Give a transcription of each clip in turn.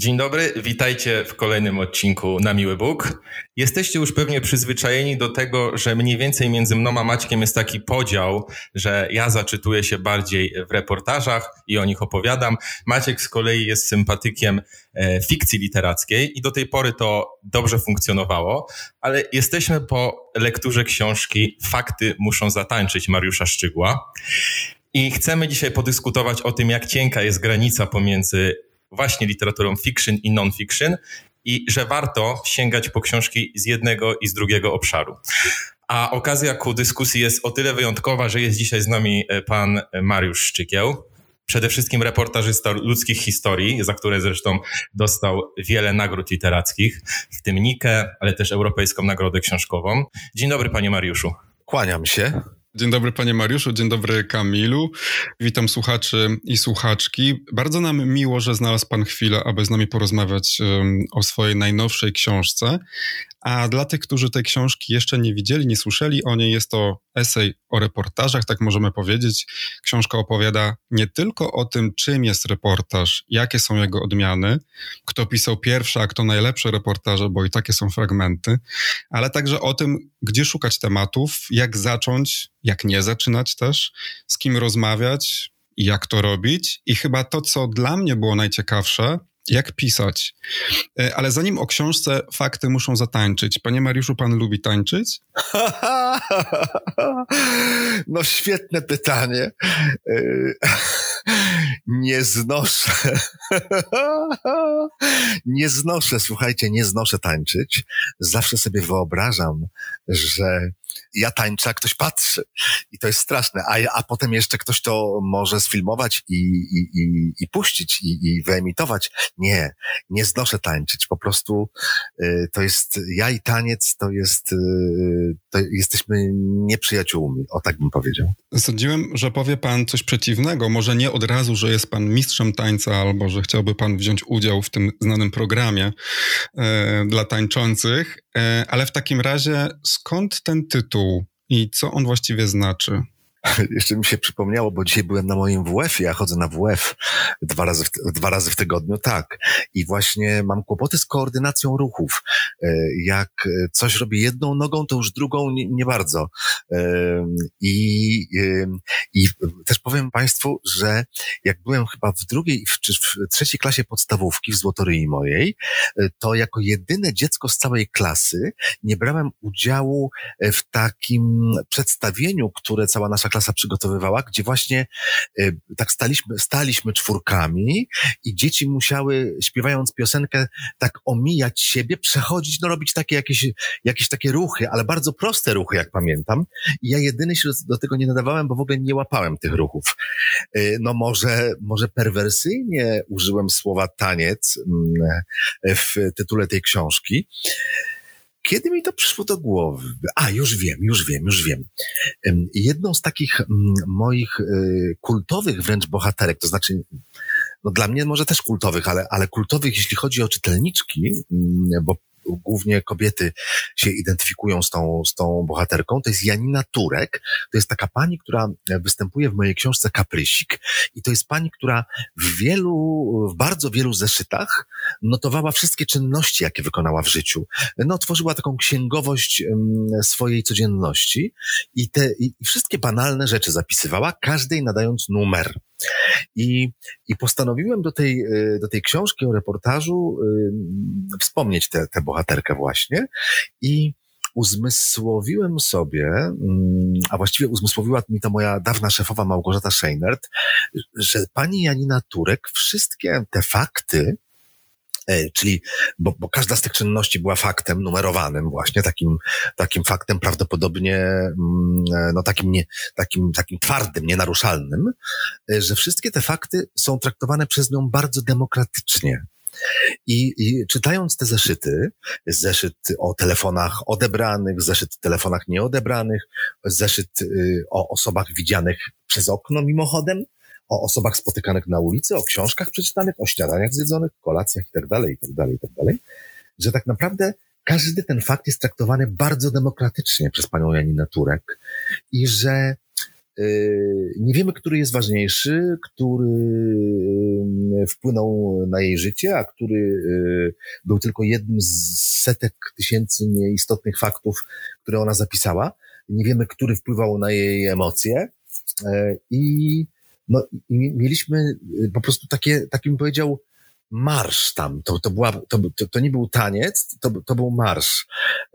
Dzień dobry, witajcie w kolejnym odcinku Na Miły Bóg. Jesteście już pewnie przyzwyczajeni do tego, że mniej więcej między mną a Maćkiem jest taki podział, że ja zaczytuję się bardziej w reportażach i o nich opowiadam. Maciek z kolei jest sympatykiem e, fikcji literackiej i do tej pory to dobrze funkcjonowało, ale jesteśmy po lekturze książki Fakty muszą zatańczyć Mariusza Szczygła. I chcemy dzisiaj podyskutować o tym, jak cienka jest granica pomiędzy właśnie literaturą fiction i non-fiction i że warto sięgać po książki z jednego i z drugiego obszaru. A okazja ku dyskusji jest o tyle wyjątkowa, że jest dzisiaj z nami e, pan Mariusz Szczykieł, przede wszystkim reportażysta ludzkich historii, za które zresztą dostał wiele nagród literackich, w tym Nikę, ale też Europejską Nagrodę Książkową. Dzień dobry, panie Mariuszu. Kłaniam się. Dzień dobry panie Mariuszu, dzień dobry Kamilu. Witam słuchaczy i słuchaczki. Bardzo nam miło, że znalazł pan chwilę, aby z nami porozmawiać um, o swojej najnowszej książce. A dla tych, którzy tej książki jeszcze nie widzieli, nie słyszeli o niej, jest to esej o reportażach, tak możemy powiedzieć. Książka opowiada nie tylko o tym, czym jest reportaż, jakie są jego odmiany, kto pisał pierwsze, a kto najlepsze reportaże, bo i takie są fragmenty, ale także o tym, gdzie szukać tematów, jak zacząć, jak nie zaczynać też, z kim rozmawiać, jak to robić. I chyba to, co dla mnie było najciekawsze, jak pisać. E, ale zanim o książce fakty muszą zatańczyć. Panie Mariuszu, pan lubi tańczyć? No świetne pytanie. E, nie znoszę. Nie znoszę, słuchajcie, nie znoszę tańczyć. Zawsze sobie wyobrażam, że ja tańczę, a ktoś patrzy. I to jest straszne. A, a potem jeszcze ktoś to może sfilmować i, i, i, i puścić i, i wyemitować. Nie, nie znoszę tańczyć. Po prostu y, to jest, ja i taniec to jest, y, to jesteśmy nieprzyjaciółmi. O tak bym powiedział. Sądziłem, że powie pan coś przeciwnego. Może nie od razu, że jest pan mistrzem tańca albo że chciałby pan wziąć udział w tym znanym programie e, dla tańczących. E, ale w takim razie skąd ten tytuł i co on właściwie znaczy? Jeszcze mi się przypomniało, bo dzisiaj byłem na moim WF-ie, ja chodzę na WF dwa razy, w, dwa razy w tygodniu, tak. I właśnie mam kłopoty z koordynacją ruchów. E, jak coś robię jedną nogą, to już drugą nie, nie bardzo. I, I też powiem Państwu, że jak byłem chyba w drugiej, czy w trzeciej klasie podstawówki w Złotoryi mojej, e, to jako jedyne dziecko z całej klasy nie brałem udziału w takim przedstawieniu, które cała nasza klasa przygotowywała, gdzie właśnie y, tak staliśmy, staliśmy czwórkami i dzieci musiały, śpiewając piosenkę, tak omijać siebie, przechodzić, no robić takie jakieś, jakieś takie ruchy, ale bardzo proste ruchy, jak pamiętam. I ja jedyny się do tego nie nadawałem, bo w ogóle nie łapałem tych ruchów. Y, no może, może perwersyjnie użyłem słowa taniec mm, w tytule tej książki. Kiedy mi to przyszło do głowy? A, już wiem, już wiem, już wiem. Jedną z takich mm, moich y, kultowych wręcz bohaterek, to znaczy no dla mnie może też kultowych, ale, ale kultowych, jeśli chodzi o czytelniczki, mm, bo głównie kobiety się identyfikują z tą, z tą bohaterką, to jest Janina Turek. To jest taka pani, która występuje w mojej książce Kaprysik i to jest pani, która w wielu, w bardzo wielu zeszytach notowała wszystkie czynności, jakie wykonała w życiu. No, tworzyła taką księgowość swojej codzienności i te, i wszystkie banalne rzeczy zapisywała, każdej nadając numer. I, I postanowiłem do tej, e, do tej książki o reportażu y, wspomnieć tę bohaterkę właśnie i uzmysłowiłem sobie, mm, a właściwie uzmysłowiła mi to moja dawna szefowa Małgorzata Scheinert, że pani Janina Turek wszystkie te fakty, E, czyli, bo, bo każda z tych czynności była faktem numerowanym właśnie, takim, takim faktem prawdopodobnie, mm, e, no takim, nie, takim, takim twardym, nienaruszalnym, e, że wszystkie te fakty są traktowane przez nią bardzo demokratycznie. I, I, czytając te zeszyty, zeszyt o telefonach odebranych, zeszyt o telefonach nieodebranych, zeszyt y, o osobach widzianych przez okno mimochodem, o osobach spotykanych na ulicy, o książkach przeczytanych, o śniadaniach zjedzonych, kolacjach itd., itd., itd., że tak naprawdę każdy ten fakt jest traktowany bardzo demokratycznie przez panią Janinę Turek i że y, nie wiemy, który jest ważniejszy, który y, wpłynął na jej życie, a który y, był tylko jednym z setek tysięcy nieistotnych faktów, które ona zapisała. Nie wiemy, który wpływał na jej emocje. I, no, i mieliśmy po prostu takie, takim powiedział, marsz tam. To, to, była, to, to, to nie był taniec, to, to był marsz.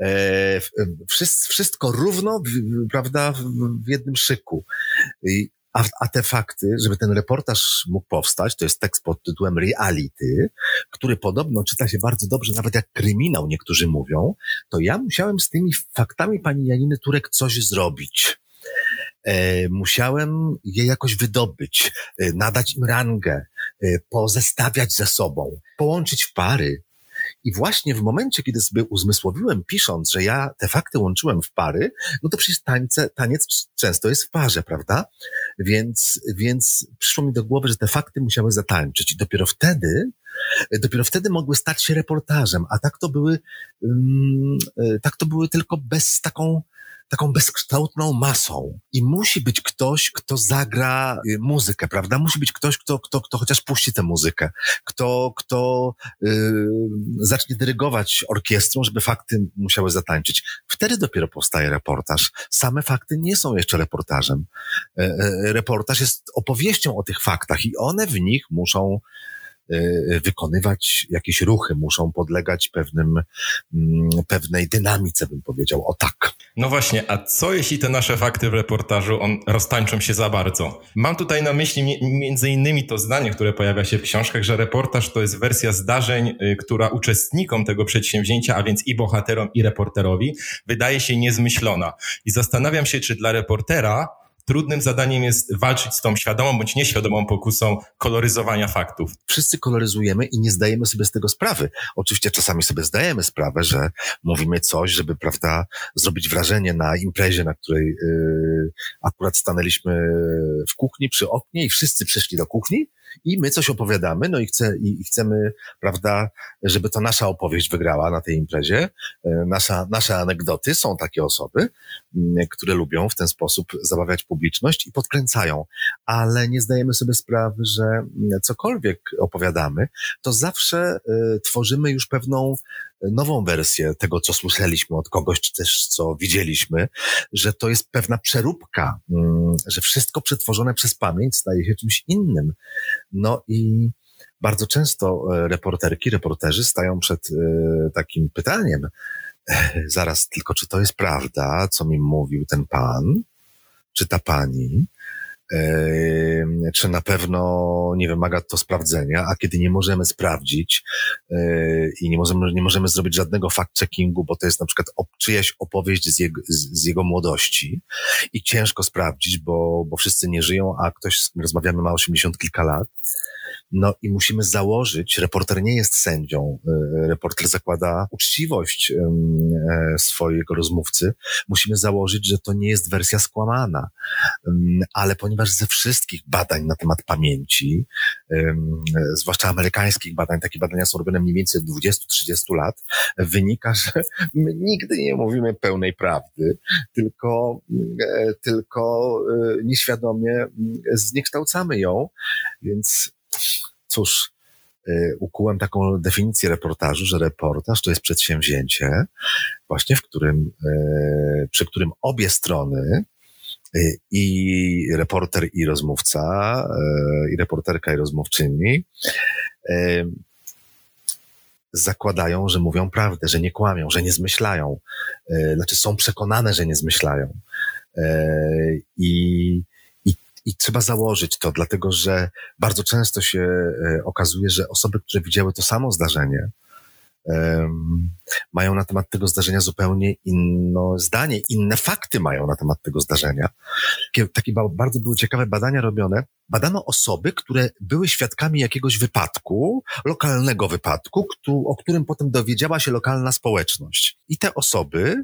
E, wszystko, równo, prawda, w, w jednym szyku. I, a, a, te fakty, żeby ten reportaż mógł powstać, to jest tekst pod tytułem Reality, który podobno czyta się bardzo dobrze, nawet jak kryminał niektórzy mówią, to ja musiałem z tymi faktami pani Janiny Turek coś zrobić. E, musiałem je jakoś wydobyć, e, nadać im rangę, e, pozestawiać ze sobą, połączyć w pary. I właśnie w momencie, kiedy sobie uzmysłowiłem, pisząc, że ja te fakty łączyłem w pary, no to przecież tańce, taniec często jest w parze, prawda? Więc, więc przyszło mi do głowy, że te fakty musiały zatańczyć. I dopiero wtedy, dopiero wtedy mogły stać się reportażem, a tak to były, um, tak to były tylko bez taką, taką bezkształtną masą. I musi być ktoś, kto zagra y, muzykę, prawda? Musi być ktoś, kto, kto, kto chociaż puści tę muzykę, kto, kto yy, zacznie dyrygować orkiestrą, żeby fakty musiały zatańczyć. Wtedy dopiero powstaje reportaż. Same fakty nie są jeszcze reportażem. Yy, reportaż jest opowieścią o tych faktach i one w nich muszą wykonywać jakieś ruchy, muszą podlegać pewnym, mm, pewnej dynamice, bym powiedział. O tak. No właśnie, a co jeśli te nasze fakty w reportażu on, roztańczą się za bardzo? Mam tutaj na myśli między innymi to zdanie, które pojawia się w książkach, że reportaż to jest wersja zdarzeń, y, która uczestnikom tego przedsięwzięcia, a więc i bohaterom, i reporterowi, wydaje się niezmyślona. I zastanawiam się, czy dla reportera trudnym zadaniem jest walczyć z tą świadomą bądź nieświadomą pokusą koloryzowania faktów. Wszyscy koloryzujemy i nie zdajemy sobie z tego sprawy. Oczywiście czasami sobie zdajemy sprawę, że mówimy coś, żeby, prawda, zrobić wrażenie na imprezie, na której yy, akurat stanęliśmy w kuchni przy oknie i wszyscy przyszli do kuchni i my coś opowiadamy, no i, chce, i, chcemy, prawda, żeby to nasza opowieść wygrała na tej imprezie. E, nasza, nasze anegdoty są takie osoby, mm, które lubią w ten sposób zabawiać publiczność i podkręcają, ale nie zdajemy sobie sprawy, że mm, cokolwiek opowiadamy, to zawsze y, tworzymy już pewną nową wersję tego, co słyszeliśmy od kogoś, czy też co widzieliśmy, że to jest pewna przeróbka, mm, że wszystko przetworzone przez pamięć staje się czymś innym. No i bardzo często e, reporterki, reporterzy stają przed e, takim pytaniem, e, zaraz tylko, czy to jest prawda, co mi mówił ten pan, czy ta pani, czy na pewno nie wymaga to sprawdzenia, a kiedy nie możemy sprawdzić i nie możemy, nie możemy zrobić żadnego fact-checkingu, bo to jest na przykład czyjaś opowieść z jego, z, z jego młodości i ciężko sprawdzić, bo, bo wszyscy nie żyją, a ktoś, z kim rozmawiamy, ma 80 kilka lat, no i musimy założyć, reporter nie jest sędzią, e, reporter zakłada uczciwość e, swojego rozmówcy. Musimy założyć, że to nie jest wersja skłamana, ale ponieważ ze wszystkich badań na temat pamięci, zwłaszcza amerykańskich badań, takie badania są robione mniej więcej od 20-30 lat, wynika, że my nigdy nie mówimy pełnej prawdy, tylko, e, tylko nieświadomie zniekształcamy ją, więc Cóż, y, ukułem taką definicję reportażu, że reportaż to jest przedsięwzięcie, właśnie w którym, y, przy którym obie strony, y, i reporter, i rozmówca, i reporterka, i rozmówczyni, zakładają, że mówią prawdę, że nie kłamią, że nie zmyślają. Znaczy są przekonane, że nie zmyślają. I, i trzeba założyć to, dlatego że bardzo często się e, okazuje, że osoby, które widziały to samo zdarzenie, mają na temat tego zdarzenia zupełnie inne zdanie, inne fakty mają na temat tego zdarzenia. Takie bardzo były ciekawe badania robione. Badano osoby, które były świadkami jakiegoś wypadku, lokalnego wypadku, o którym potem dowiedziała się lokalna społeczność. I te osoby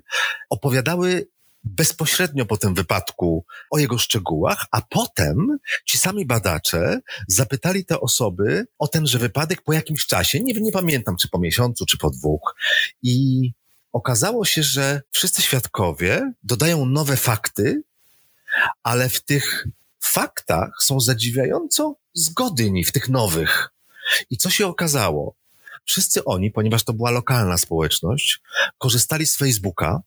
opowiadały bezpośrednio po tym wypadku o jego szczegółach, a potem ci sami badacze zapytali te osoby o tenże wypadek po jakimś czasie, nie, nie pamiętam czy po miesiącu, czy po dwóch. I okazało się, że wszyscy świadkowie dodają nowe fakty, ale w tych faktach są zadziwiająco zgodni, w tych nowych. I co się okazało? Wszyscy oni, ponieważ to była lokalna społeczność, korzystali z Facebooka,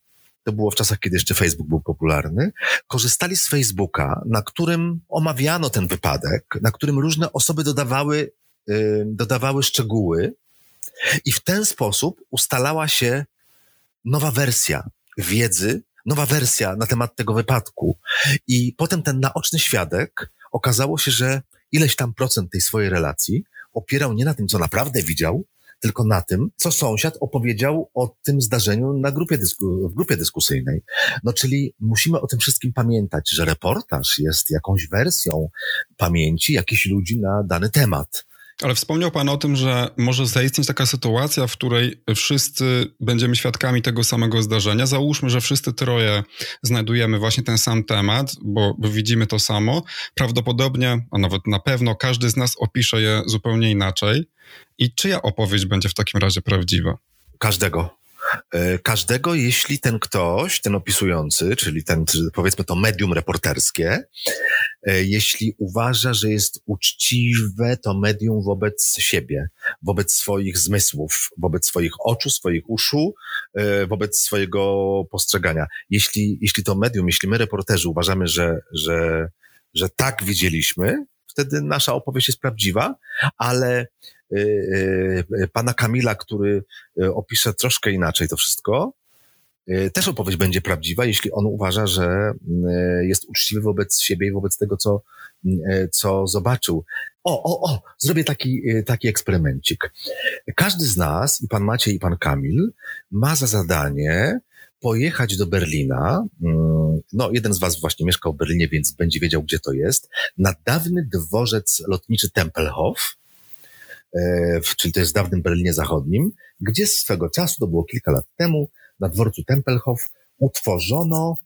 to było w czasach, kiedy jeszcze Facebook był popularny, korzystali z Facebooka, na którym omawiano ten wypadek, na którym różne osoby dodawały, dodawały szczegóły i w ten sposób ustalała się nowa wersja wiedzy, nowa wersja na temat tego wypadku. I potem ten naoczny świadek okazało się, że ileś tam procent tej swojej relacji opierał nie na tym, co naprawdę widział, tylko na tym, co sąsiad opowiedział o tym zdarzeniu na grupie dysku, w grupie dyskusyjnej. No czyli musimy o tym wszystkim pamiętać, że reportaż jest jakąś wersją pamięci jakichś ludzi na dany temat. Ale wspomniał Pan o tym, że może zaistnieć taka sytuacja, w której wszyscy będziemy świadkami tego samego zdarzenia. Załóżmy, że wszyscy troje znajdujemy właśnie ten sam temat, bo, bo widzimy to samo. Prawdopodobnie, a nawet na pewno, każdy z nas opisze je zupełnie inaczej. I czyja opowieść będzie w takim razie prawdziwa? Każdego. E, każdego, jeśli ten ktoś, ten opisujący, czyli ten, powiedzmy to medium reporterskie, e, jeśli uważa, że jest uczciwe to medium wobec siebie, wobec swoich zmysłów, wobec swoich oczu, swoich uszu, e, wobec swojego postrzegania. Jeśli, jeśli to medium, jeśli my reporterzy uważamy, że, że, że tak widzieliśmy, wtedy nasza opowieść jest prawdziwa, ale pana Kamila, który y, opisze troszkę inaczej to wszystko, też opowieść będzie prawdziwa, jeśli on uważa, że jest uczciwy wobec siebie i wobec tego, co, co zobaczył. O, o, o, zrobię taki, taki eksperymencik. Każdy z nas, i pan Maciej, i pan Kamil, ma za zadanie pojechać do Berlina. Mm, no, jeden z Was właśnie mieszkał w Berlinie, więc będzie wiedział, gdzie to jest. Na dawny dworzec lotniczy Tempelhof, czyli to jest w dawnym Berlinie Zachodnim, gdzie swego czasu, to było kilka lat temu, na dworcu Tempelhof utworzono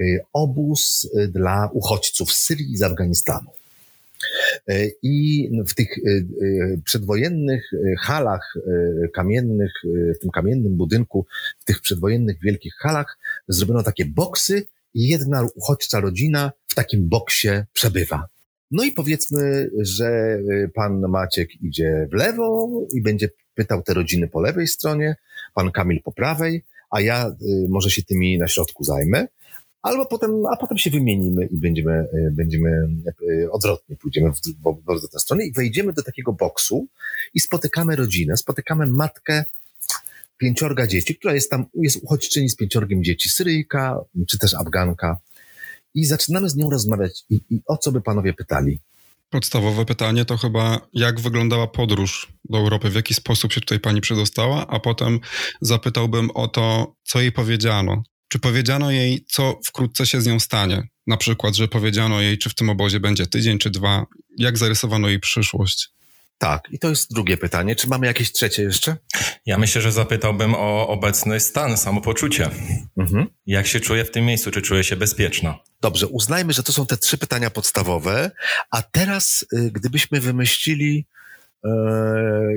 e, obóz e, dla uchodźców z Syrii i z Afganistanu. E, I w tych e, e, przedwojennych halach kamiennych, w tym kamiennym budynku, w tych przedwojennych wielkich halach zrobiono takie boksy i jedna uchodźcza rodzina w takim boksie przebywa. No i powiedzmy, że pan Maciek idzie w lewo i będzie pytał te rodziny po lewej stronie, pan Kamil po prawej, a ja może się tymi na środku zajmę albo potem, a potem się wymienimy i będziemy, e, będziemy odwrotnie, pójdziemy w, w, w odwrotną stronę i wejdziemy do takiego boksu i spotykamy rodzinę, spotykamy matkę pięciorga dzieci, która jest tam, jest uchodźczyni z pięciorgiem dzieci, Syryjka czy też Afganka i zaczynamy z nią rozmawiać i, i o co by panowie pytali? Podstawowe pytanie to chyba, jak wyglądała podróż do Europy, w jaki sposób się tutaj pani przedostała, a potem zapytałbym o to, co jej powiedziano, czy powiedziano jej, co wkrótce się z nią stanie? Na przykład, że powiedziano jej, czy w tym obozie będzie tydzień czy dwa. Jak zarysowano jej przyszłość? Tak, i to jest drugie pytanie. Czy mamy jakieś trzecie jeszcze? Ja myślę, że zapytałbym o obecny stan, samopoczucie. Mhm. Jak się czuje w tym miejscu? Czy czuje się bezpieczna? Dobrze, uznajmy, że to są te trzy pytania podstawowe, a teraz y, gdybyśmy wymyślili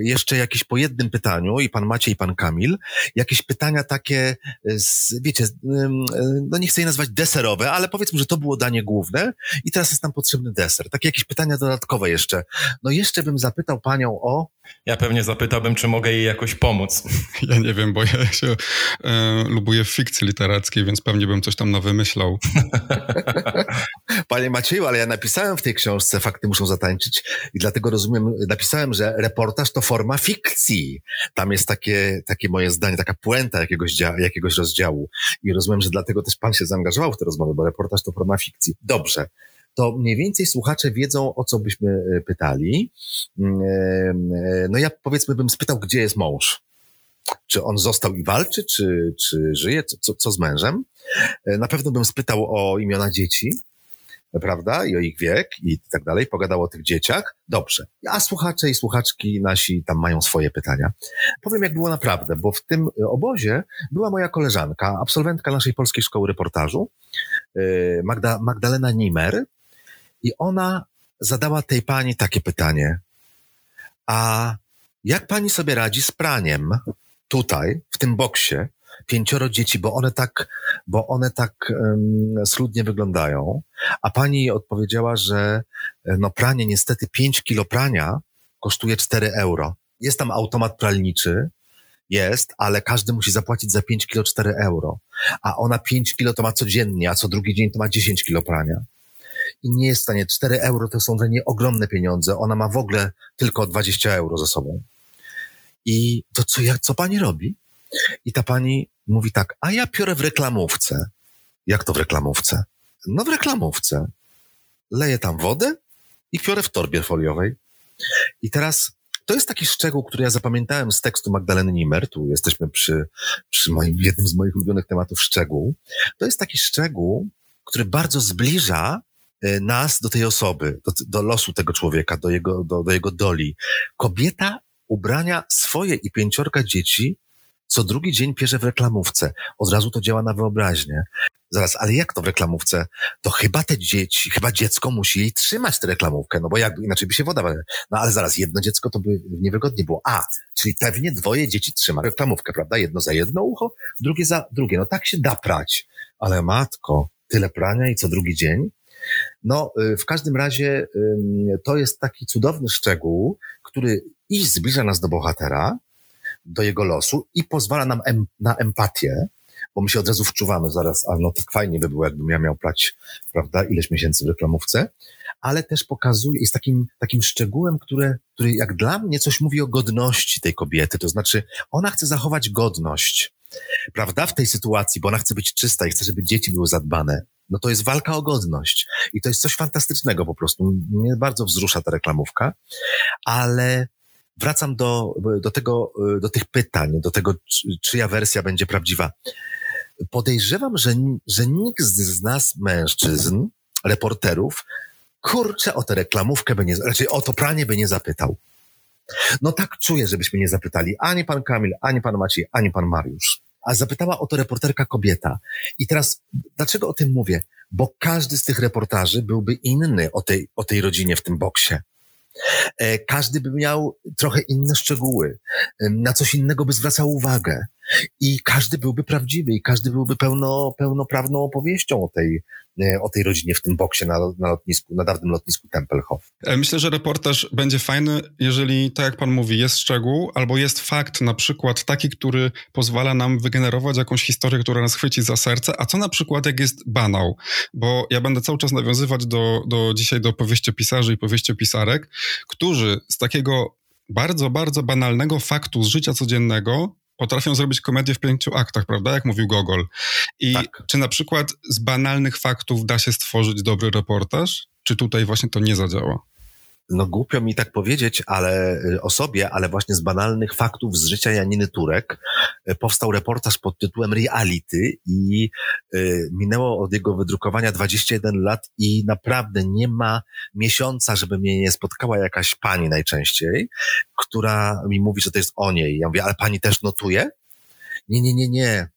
jeszcze jakieś po jednym pytaniu, i pan Maciej, i pan Kamil, jakieś pytania takie, z, wiecie, no nie chcę je nazwać deserowe, ale powiedzmy, że to było danie główne i teraz jest nam potrzebny deser. Takie jakieś pytania dodatkowe jeszcze. No jeszcze bym zapytał panią o... Ja pewnie zapytałbym, czy mogę jej jakoś pomóc. Ja nie wiem, bo ja się e, lubuję w fikcji literackiej, więc pewnie bym coś tam nawymyślał. Panie Macieju, ale ja napisałem w tej książce Fakty muszą zatańczyć i dlatego rozumiem, napisałem, że reportaż to forma fikcji. Tam jest takie, takie moje zdanie, taka puenta jakiegoś, jakiegoś rozdziału. I rozumiem, że dlatego też pan się zaangażował w tę rozmowę, bo reportaż to forma fikcji. Dobrze to mniej więcej słuchacze wiedzą, o co byśmy e, pytali. Mm, e, no ja powiedzmy bym spytał, gdzie jest mąż? Czy on został i walczy, czy, czy żyje? Co, co z mężem? E, na pewno bym spytał o imiona dzieci prawda, i o ich wiek i tak dalej, pogadał o tych dzieciach. Dobrze. A słuchacze i słuchaczki nasi tam mają swoje pytania. Powiem, jak było naprawdę, bo w tym e, obozie była moja koleżanka, absolwentka naszej polskiej szkoły reportażu, e, Magda, Magdalena Nimer, i ona zadała tej pani takie pytanie. A jak pani sobie radzi z praniem tutaj, w tym boksie, pięcioro dzieci, bo one tak, bo one tak um, wyglądają. A pani odpowiedziała, że e, no pranie, niestety 5 kilo prania kosztuje 4 euro. Jest tam automat pralniczy, jest, ale każdy musi zapłacić za 5 kilo 4 euro. A ona 5 kilo to ma codziennie, a co drugi dzień to ma 10 kilo prania. I nie jest w stanie, 4 euro to są dla niej ogromne pieniądze. Ona ma w ogóle tylko 20 euro ze sobą. I to co, jak, co pani robi? I ta pani mówi tak, a ja piorę w reklamówce. Jak to w reklamówce? No w reklamówce. Leję tam wodę i piorę w torbie foliowej. I teraz to jest taki szczegół, który ja zapamiętałem z tekstu Magdaleny Nimmer. Tu jesteśmy przy, przy moim, jednym z moich ulubionych tematów szczegół. To jest taki szczegół, który bardzo zbliża nas do tej osoby, do, do losu tego człowieka, do jego, do, do jego doli. Kobieta ubrania swoje i pięciorka dzieci co drugi dzień pierze w reklamówce. Od razu to działa na wyobraźnię. Zaraz, ale jak to w reklamówce? To chyba te dzieci, chyba dziecko musi jej trzymać tę reklamówkę, no bo jakby inaczej by się woda... No ale zaraz, jedno dziecko to by niewygodnie było. A, czyli pewnie dwoje dzieci trzyma reklamówkę, prawda? Jedno za jedno ucho, drugie za drugie. No tak się da prać. Ale matko, tyle prania i co drugi dzień? No, y, w każdym razie to jest taki cudowny szczegół, który i zbliża nas do bohatera, do jego losu i pozwala nam em, na empatię, bo my się od razu wczuwamy zaraz, a no tak fajnie by było, jakbym ja miał plać, prawda, ileś miesięcy w reklamówce, ale też pokazuje, jest takim, takim szczegółem, które, który jak dla mnie coś mówi o godności tej kobiety, to znaczy ona chce zachować godność, prawda, w tej sytuacji, bo ona chce być czysta i chce, żeby dzieci były zadbane. No to jest walka o godność. I to jest coś fantastycznego po prostu. Mnie bardzo wzrusza ta reklamówka, ale wracam do, do tego, do tych pytań, do tego, czyja wersja będzie prawdziwa. Podejrzewam, że, że nikt z nas, mężczyzn, reporterów, kurczę, o tę reklamówkę by nie, raczej o to pranie by nie zapytał. No tak czuję, żebyśmy nie zapytali ani pan Kamil, ani pan Maciej, ani pan Mariusz. A zapytała o to reporterka kobieta. I teraz, dlaczego o tym mówię? Bo każdy z tych reportaży byłby inny o tej, o tej rodzinie w tym boksie. E, każdy by miał trochę inne szczegóły, na coś innego by zwracał uwagę. I każdy byłby prawdziwy i każdy byłby pełno, pełnoprawną opowieścią o tej, o tej rodzinie w tym boksie na, na lotnisku, na dawnym lotnisku Tempelhof. E, myślę, że reportaż będzie fajny, jeżeli, tak jak pan mówi, jest szczegół albo jest fakt, na przykład taki, który pozwala nam wygenerować jakąś historię, która nas chwyci za serce, a co na przykład jak jest banał? Bo ja będę cały czas nawiązywać do, do dzisiaj do powieściopisarzy i powieściopisarek, którzy z takiego bardzo, bardzo banalnego faktu z życia codziennego potrafią zrobić komedię w pięciu aktach, prawda? Jak mówił Gogol. I tak. czy na przykład z banalnych faktów da się stworzyć dobry reportaż? Czy tutaj właśnie to nie zadziała? No głupio mi tak powiedzieć, ale y, o sobie, ale właśnie z banalnych faktów z życia Janiny Turek y, powstał reportaż pod tytułem Reality i y, minęło od jego wydrukowania 21 lat i naprawdę nie ma miesiąca, żeby mnie nie spotkała jakaś pani najczęściej, która mi mówi, że to jest o niej. Ja mówię, ale pani też notuje? Nie, nie, nie, nie.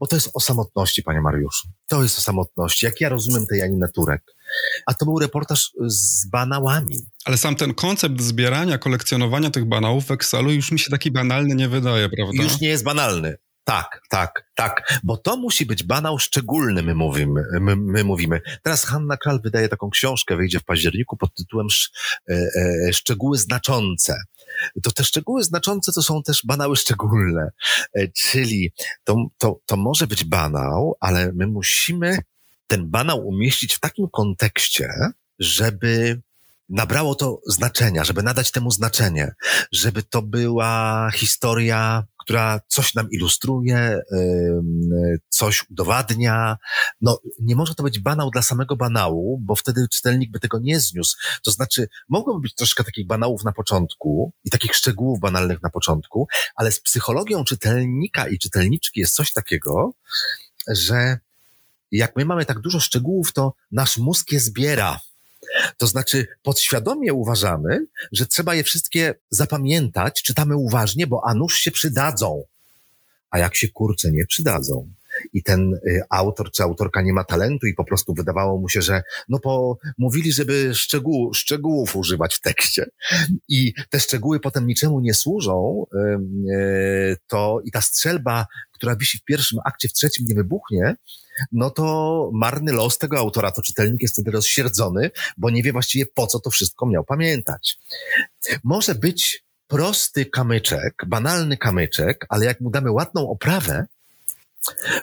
Bo to jest o samotności, panie Mariuszu. To jest o samotności. Jak ja rozumiem tę Janinę Turek a to był reportaż z banałami. Ale sam ten koncept zbierania, kolekcjonowania tych banałów w Excelu już mi się taki banalny nie wydaje, prawda? Już nie jest banalny. Tak, tak, tak, bo to musi być banał szczególny, my mówimy. My, my mówimy. Teraz Hanna Kral wydaje taką książkę, wyjdzie w październiku pod tytułem e, e, Szczegóły znaczące. To te szczegóły znaczące to są też banały szczególne, e, czyli to, to, to może być banał, ale my musimy ten banał umieścić w takim kontekście, żeby nabrało to znaczenia, żeby nadać temu znaczenie, żeby to była historia, która coś nam ilustruje, coś udowadnia. No, nie może to być banał dla samego banału, bo wtedy czytelnik by tego nie zniósł. To znaczy, mogłoby być troszkę takich banałów na początku i takich szczegółów banalnych na początku, ale z psychologią czytelnika i czytelniczki jest coś takiego, że jak my mamy tak dużo szczegółów, to nasz mózg je zbiera. To znaczy, podświadomie uważamy, że trzeba je wszystkie zapamiętać, czytamy uważnie, bo a nuż się przydadzą. A jak się kurcze nie przydadzą. I ten y, autor czy autorka nie ma talentu i po prostu wydawało mu się, że no po, mówili, żeby szczegół, szczegółów używać w tekście i te szczegóły potem niczemu nie służą, y, to i ta strzelba, która wisi w pierwszym akcie, w trzecim nie wybuchnie, no to marny los tego autora, to czytelnik jest wtedy rozsierdzony, bo nie wie właściwie po co to wszystko miał pamiętać. Może być prosty kamyczek, banalny kamyczek, ale jak mu damy ładną oprawę,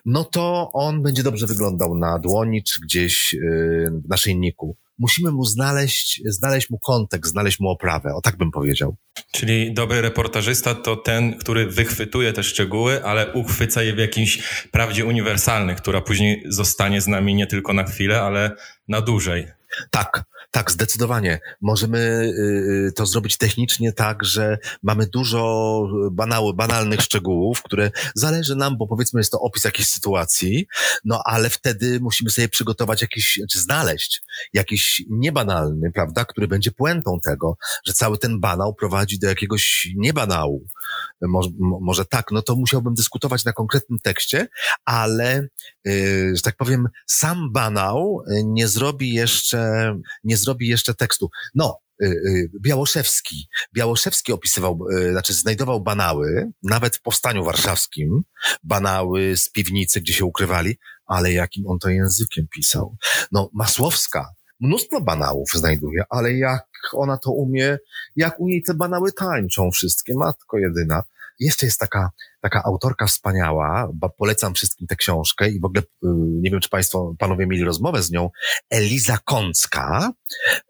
no to on będzie dobrze wyglądał na dłoni czy gdzieś yy, w naszyjniku. Musimy mu znaleźć, znaleźć mu kontekst, znaleźć mu oprawę. O tak bym powiedział. Czyli dobry reportażysta to ten, który wychwytuje te szczegóły, ale uchwyca je w jakiejś prawdzie uniwersalnej, która później zostanie z nami nie tylko na chwilę, ale na dłużej. Tak, tak, zdecydowanie. Możemy y, y, to zrobić technicznie tak, że mamy dużo banały, banalnych szczegółów, które zależy nam, bo powiedzmy jest to opis jakiejś sytuacji, no ale wtedy musimy sobie przygotować jakiś, czy znaleźć jakiś niebanalny, prawda, który będzie puentą tego, że cały ten banał prowadzi do jakiegoś niebanału. Może, może tak, no to musiałbym dyskutować na konkretnym tekście, ale, y, że tak powiem, sam banał nie zrobi jeszcze, nie zrobi jeszcze tekstu. No, y, y, Białoszewski. Białoszewski opisywał, znaczy znajdował banały, nawet w powstaniu warszawskim, banały z piwnicy, gdzie się ukrywali, ale jakim on to językiem pisał. No, Masłowska mnóstwo banałów znajduje, ale jak ona to umie, jak u niej te banały tańczą wszystkie, matko jedyna. Jeszcze jest taka, taka autorka wspaniała, polecam wszystkim tę książkę i w ogóle y, nie wiem, czy Państwo, panowie mieli rozmowę z nią. Eliza Kącka,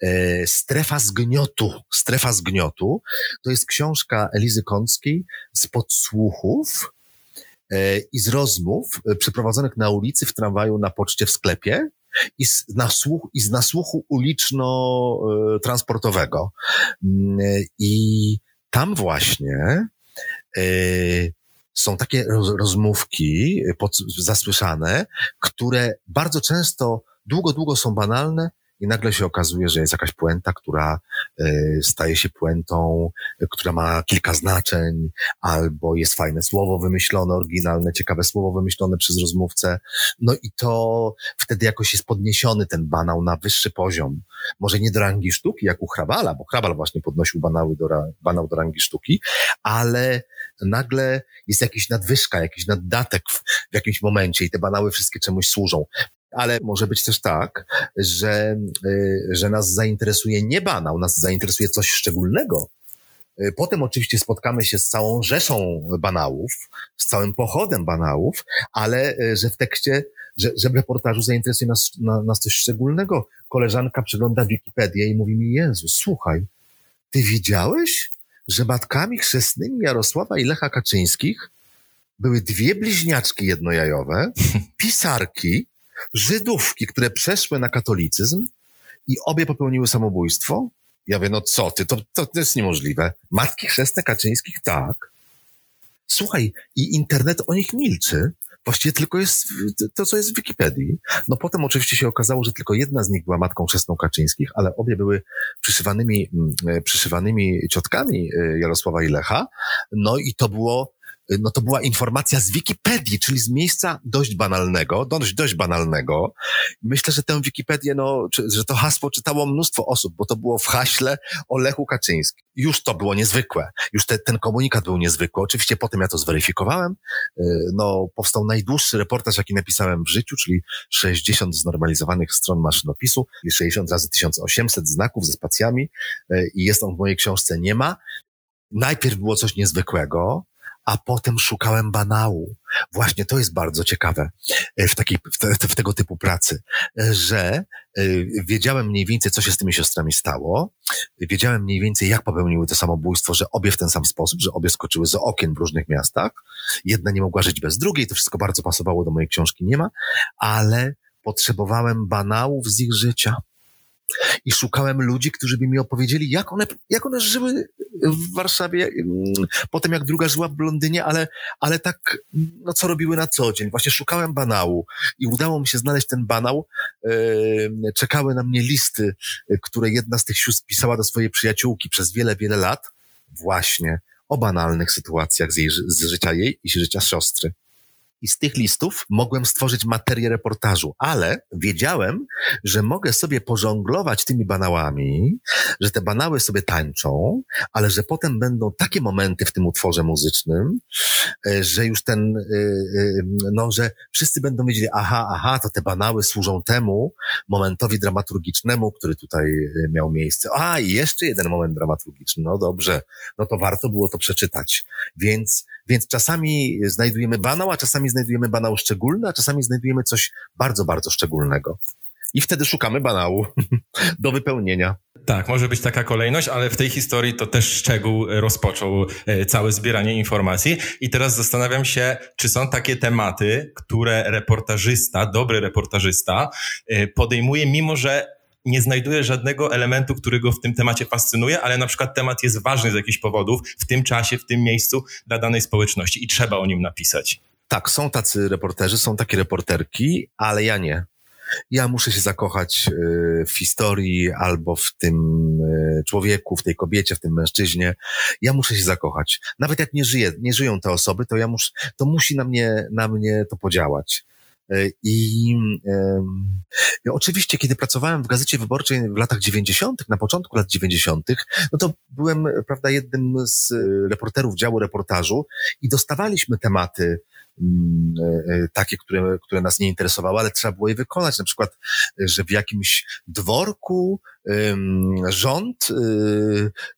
y, Strefa zgniotu. Strefa zgniotu. To jest książka Elizy Kąckiej z podsłuchów y, i z rozmów przeprowadzonych na ulicy, w tramwaju, na poczcie, w sklepie i z nasłuchu, i z nasłuchu uliczno-transportowego. Mm, I tam właśnie są takie rozmówki pod, zasłyszane, które bardzo często długo, długo są banalne, i nagle się okazuje, że jest jakaś puenta, która y, staje się puentą, która ma kilka znaczeń, albo jest fajne słowo wymyślone, oryginalne, ciekawe słowo wymyślone przez rozmówcę. No i to wtedy jakoś jest podniesiony ten banał na wyższy poziom. Może nie do rangi sztuki, jak u Hrabala, bo Hrabal właśnie podnosił banały do, banał do rangi sztuki, ale nagle jest jakiś nadwyżka, jakiś naddatek w, w jakimś momencie i te banały wszystkie czemuś służą ale może być też tak, że, y, że nas zainteresuje nie banał, nas zainteresuje coś szczególnego. Y, potem oczywiście spotkamy się z całą rzeszą banałów, z całym pochodem banałów, ale y, że w tekście, że, że w reportażu zainteresuje nas, na, nas coś szczególnego. Koleżanka przegląda Wikipedię i mówi mi, Jezu, słuchaj, ty widziałeś, że matkami chrzestnymi Jarosława i Lecha Kaczyńskich były dwie bliźniaczki jednojajowe, pisarki, Żydówki, które przeszły na katolicyzm i obie popełniły samobójstwo. Ja wiem, no co ty, to, to, to jest niemożliwe. Matki chrzestne Kaczyńskich, tak. Słuchaj, i internet o nich milczy. Właściwie tylko jest to, co jest w Wikipedii. No potem oczywiście się okazało, że tylko jedna z nich była matką chrzestną Kaczyńskich, ale obie były przyszywanymi, mm, przyszywanymi ciotkami e, Jarosława i Lecha. No i to było no to była informacja z Wikipedii, czyli z miejsca dość banalnego, dość, dość banalnego. Myślę, że tę Wikipedię, no, czy, że to hasło czytało mnóstwo osób, bo to było w haśle o Lechu Kaczyńskim. Już to było niezwykłe. Już te, ten komunikat był niezwykły. Oczywiście potem ja to zweryfikowałem. Y, no, powstał najdłuższy reportaż, jaki napisałem w życiu, czyli 60 znormalizowanych stron maszynopisu, 60 razy 1800 znaków ze spacjami y, i jest on w mojej książce nie ma. Najpierw było coś niezwykłego, a potem szukałem banału. Właśnie to jest bardzo ciekawe e, w, takiej, w, te, w tego typu pracy, e, że e, wiedziałem mniej więcej, co się z tymi siostrami stało, wiedziałem mniej więcej, jak popełniły to samobójstwo, że obie w ten sam sposób, że obie skoczyły z okien w różnych miastach. Jedna nie mogła żyć bez drugiej, to wszystko bardzo pasowało do mojej książki, nie ma, ale potrzebowałem banałów z ich życia i szukałem ludzi, którzy by mi opowiedzieli, jak one, jak one żyły w Warszawie, mm, potem jak druga żyła w Londynie, ale, ale tak, no co robiły na co dzień. Właśnie szukałem banału i udało mi się znaleźć ten banał. Czekały na mnie listy, które jedna z tych sióstr pisała do swojej przyjaciółki przez wiele, wiele lat. Właśnie o banalnych sytuacjach z, jej, z życia jej i z życia siostry. I z tych listów mogłem stworzyć materię reportażu, ale wiedziałem, że mogę sobie pożonglować tymi banałami, że te banały sobie tańczą, ale że potem będą takie momenty w tym utworze muzycznym, e, że już ten, e, e, no, że wszyscy będą wiedzieli, aha, aha, to te banały służą temu momentowi dramaturgicznemu, który tutaj miał miejsce. A, i jeszcze jeden moment dramaturgiczny. No dobrze, no to warto było to przeczytać. Więc, więc czasami znajdujemy banał, a czasami znajdujemy banał szczególny, a czasami znajdujemy coś bardzo, bardzo szczególnego. I wtedy szukamy banału do wypełnienia. Tak, może być taka kolejność, ale w tej historii to też szczegół rozpoczął e, całe zbieranie informacji. I teraz zastanawiam się, czy są takie tematy, które reportażysta, dobry reportażysta e, podejmuje, mimo że nie znajduje żadnego elementu, który go w tym temacie fascynuje, ale na przykład temat jest ważny z jakichś powodów w tym czasie, w tym miejscu dla danej społeczności i trzeba o nim napisać. Tak, są tacy reporterzy, są takie reporterki, ale ja nie. Ja muszę się zakochać y, w historii albo w tym y, człowieku, w tej kobiecie, w tym mężczyźnie. Ja muszę się zakochać. Nawet jak nie żyję, nie żyją te osoby, to ja muszę, to musi na mnie, na mnie to podziałać. E, I e, oczywiście, kiedy pracowałem w Gazecie Wyborczej w latach 90., na początku lat 90., no to byłem, prawda, jednym z reporterów działu reportażu i dostawaliśmy tematy e, e, takie, które, które nas nie interesowały, ale trzeba było je wykonać. Na przykład, że w jakimś dworku rząd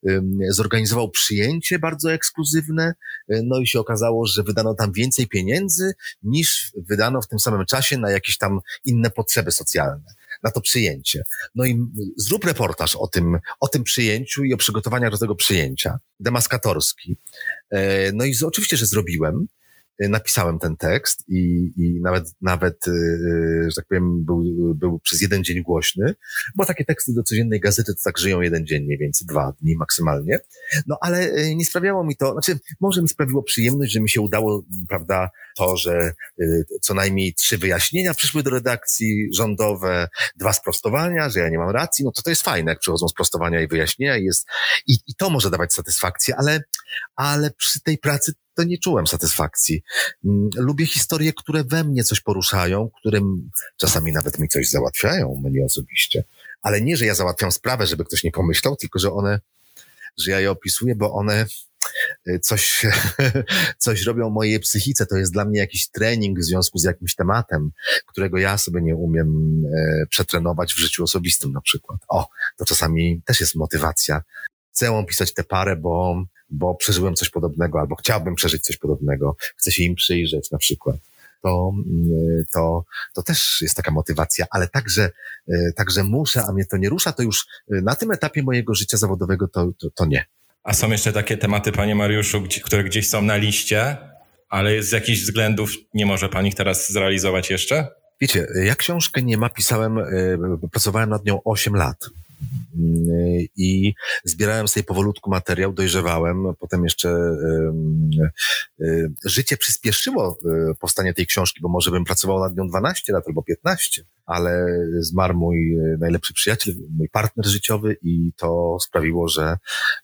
e, zorganizował przyjęcie bardzo ekskluzywne, no i się okazało, że wydano tam więcej pieniędzy niż wydano w tym samym czasie na jakieś tam inne potrzeby socjalne na to przyjęcie. No i zrób reportaż o tym, o tym przyjęciu i o przygotowaniach do tego przyjęcia, demaskatorski. No i oczywiście, że zrobiłem napisałem ten tekst i, i nawet, nawet, y, y, że tak powiem, był, był przez jeden dzień głośny, bo takie teksty do codziennej gazety to tak żyją jeden dzień, mniej więcej dwa dni maksymalnie. No ale y, nie sprawiało mi to, znaczy może mi sprawiło przyjemność, że mi się udało, prawda, to, że co najmniej trzy wyjaśnienia przyszły do redakcji rządowe, dwa sprostowania, że ja nie mam racji, no to to jest fajne, jak przychodzą sprostowania i wyjaśnienia i jest, i, i to może dawać satysfakcję, ale, ale przy tej pracy to nie czułem satysfakcji. Mm, lubię historie, które we mnie coś poruszają, którym czasami nawet mi coś załatwiają, mnie osobiście. Ale nie, że ja załatwiam sprawę, żeby ktoś nie pomyślał, tylko że one, że ja je opisuję, bo one y, coś, coś robią mojej psychice. To jest dla mnie jakiś trening w związku z jakimś tematem, którego ja sobie nie umiem e, przetrenować w życiu osobistym na przykład. O, to czasami też jest motywacja. Chcę opisać tę parę, bo bo przeżyłem coś podobnego, albo chciałbym przeżyć coś podobnego, chcę się im przyjrzeć na przykład. To, mm, to, to też jest taka motywacja, ale także, e, także muszę, a mnie to nie rusza, to już e, na tym etapie mojego życia zawodowego to, to, to nie. A są jeszcze takie tematy, panie Mariuszu, które gdzieś są na liście, ale z jakichś względów nie może pan ich teraz zrealizować jeszcze? Wiecie, ja książkę nie ma, pisałem, e, pracowałem nad nią 8 lat i zbierałem sobie powolutku materiał, dojrzewałem, potem jeszcze życie przyspieszyło e, powstanie tej książki, bo może bym pracował nad nią 12 lat albo 15, ale zmarł mój e, najlepszy przyjaciel, mój partner życiowy i to sprawiło, że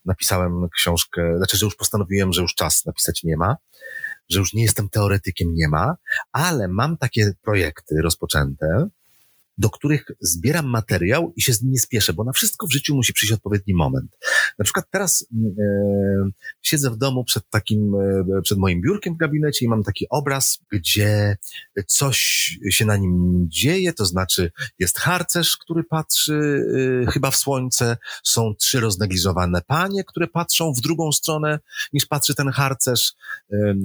napisałem książkę, znaczy, że już postanowiłem, że już czas napisać nie ma że już nie jestem teoretykiem, nie ma, ale mam takie projekty rozpoczęte, do których zbieram materiał i się z nim nie spieszę, bo na wszystko w życiu musi przyjść odpowiedni moment. Na przykład teraz mm, e, siedzę w domu przed takim, e, przed moim biurkiem w gabinecie i mam taki obraz, gdzie coś się na nim dzieje, to znaczy jest harcerz, który patrzy e, chyba w słońce, są trzy roznegliżowane panie, które patrzą w drugą stronę niż patrzy ten harcerz,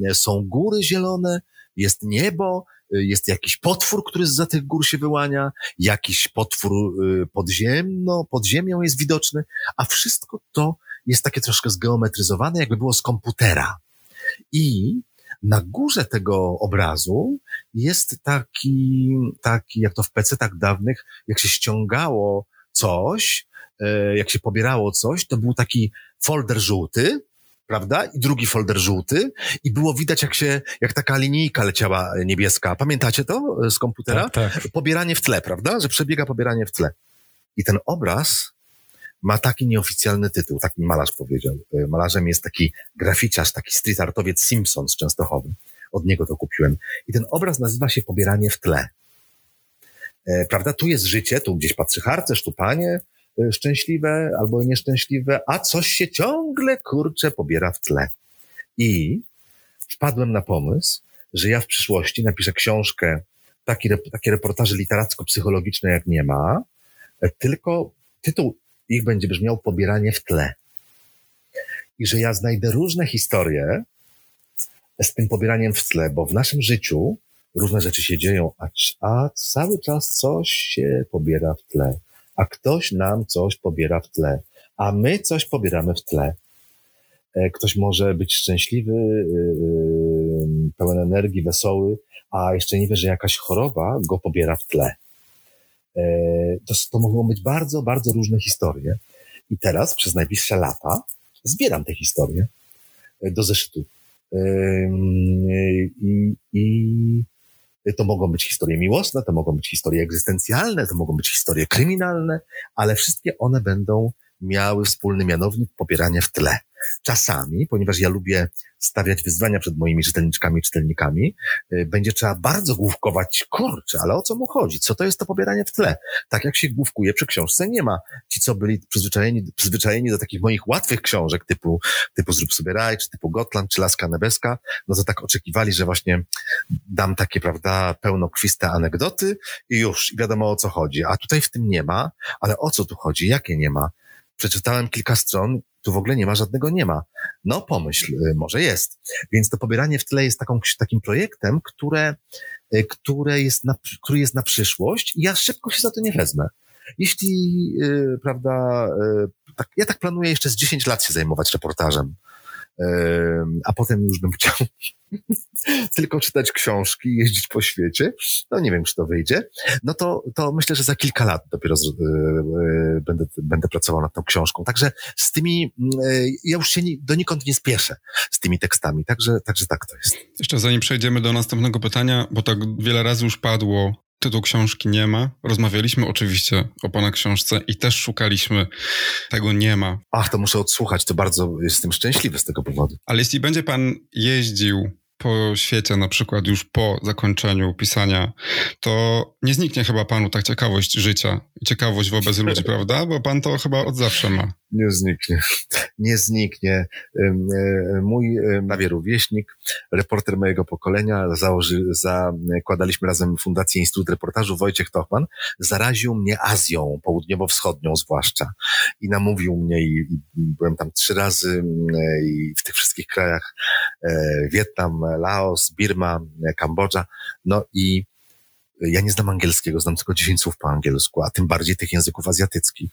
e, są góry zielone, jest niebo, jest jakiś potwór, który za tych gór się wyłania, jakiś potwór y, podziemno, pod ziemią jest widoczny, a wszystko to jest takie troszkę zgeometryzowane, jakby było z komputera. I na górze tego obrazu jest taki, taki jak to w PC tak dawnych, jak się ściągało coś, e, jak się pobierało coś, to był taki folder żółty, prawda? I drugi folder żółty i było widać, jak się, jak taka linijka leciała niebieska. Pamiętacie to z komputera? Tak, tak. Pobieranie w tle, prawda? Że przebiega pobieranie w tle. I ten obraz ma taki nieoficjalny tytuł, tak mi malarz powiedział. Malarzem jest taki graficiarz, taki street artowiec Simpson z Częstochowy. od niego to kupiłem. I ten obraz nazywa się Pobieranie w tle. E, prawda? Tu jest życie, tu gdzieś patrzy harcerz, tu panie e, szczęśliwe albo nieszczęśliwe, a coś się ciągle, kurcze, pobiera w tle. I wpadłem na pomysł, że ja w przyszłości napiszę książkę, taki, takie reportaże literacko-psychologiczne jak nie ma, e, tylko tytuł ich będzie brzmiał Pobieranie w tle. I że ja znajdę różne historie z tym pobieraniem w tle, bo w naszym życiu różne rzeczy się dzieją, a, a cały czas coś się pobiera w tle, a ktoś nam coś pobiera w tle, a my coś pobieramy w tle. E, ktoś może być szczęśliwy, y, y, pełen energii, wesoły, a jeszcze nie wie, że jakaś choroba go pobiera w tle. E, to, to mogą być bardzo, bardzo różne historie. I teraz przez najbliższe lata zbieram te historie e, do zeszytu. I, i to mogą być historie miłosne, to mogą być historie egzystencjalne, to mogą być historie kryminalne, ale wszystkie one będą miały wspólny mianownik popierania w tle. Czasami, ponieważ ja lubię stawiać wyzwania przed moimi czytelniczkami czytelnikami, y, będzie trzeba bardzo główkować, kurczę, ale o co mu chodzi? Co to jest to pobieranie w tle? Tak jak się główkuje przy książce, nie ma. Ci, co byli przyzwyczajeni, przyzwyczajeni do takich moich łatwych książek, typu, typu Zrób sobie raj, czy typu Gotland, czy Laska Nebeska, no to tak oczekiwali, że właśnie dam takie, prawda, pełnokrwiste anegdoty i już, i wiadomo o co chodzi. A tutaj w tym nie ma, ale o co tu chodzi? Jakie nie ma? Przeczytałem kilka stron, tu w ogóle nie ma żadnego nie ma. No pomyśl, y, może jest. Więc to pobieranie w tle jest taką, takim projektem, które, y, które jest na, który jest na przyszłość i ja szybko się za to nie wezmę. Jeśli, yy, prawda, yy, tak, ja tak planuję jeszcze z 10 lat się zajmować reportażem a potem już bym chciał tylko czytać książki, jeździć po świecie, no nie wiem, czy to wyjdzie, no to, to myślę, że za kilka lat dopiero z, yy, będę, będę pracował nad tą książką. Także z tymi, yy, ja już się ni, donikąd nie spieszę z tymi tekstami, także, także tak to jest. Jeszcze zanim przejdziemy do następnego pytania, bo tak wiele razy już padło Tytuł książki nie ma. Rozmawialiśmy oczywiście o pana książce i też szukaliśmy tego nie ma. Ach, to muszę odsłuchać, to bardzo jestem szczęśliwy z tego powodu. Ale jeśli będzie pan jeździł po świecie, na przykład już po zakończeniu pisania, to nie zniknie chyba panu ta ciekawość życia i ciekawość wobec ludzi, prawda? Bo pan to chyba od zawsze ma. Nie zniknie. Nie zniknie. E, mój prawie rówieśnik, reporter mojego pokolenia, założy, zakładaliśmy razem Fundację Instytut Reportażu, Wojciech Tochman, zaraził mnie Azją, południowo-wschodnią zwłaszcza. I namówił mnie i, i byłem tam trzy razy i w tych wszystkich krajach, e, Wietnam, Laos, Birma, Kambodża. No i ja nie znam angielskiego, znam tylko 10 słów po angielsku, a tym bardziej tych języków azjatyckich.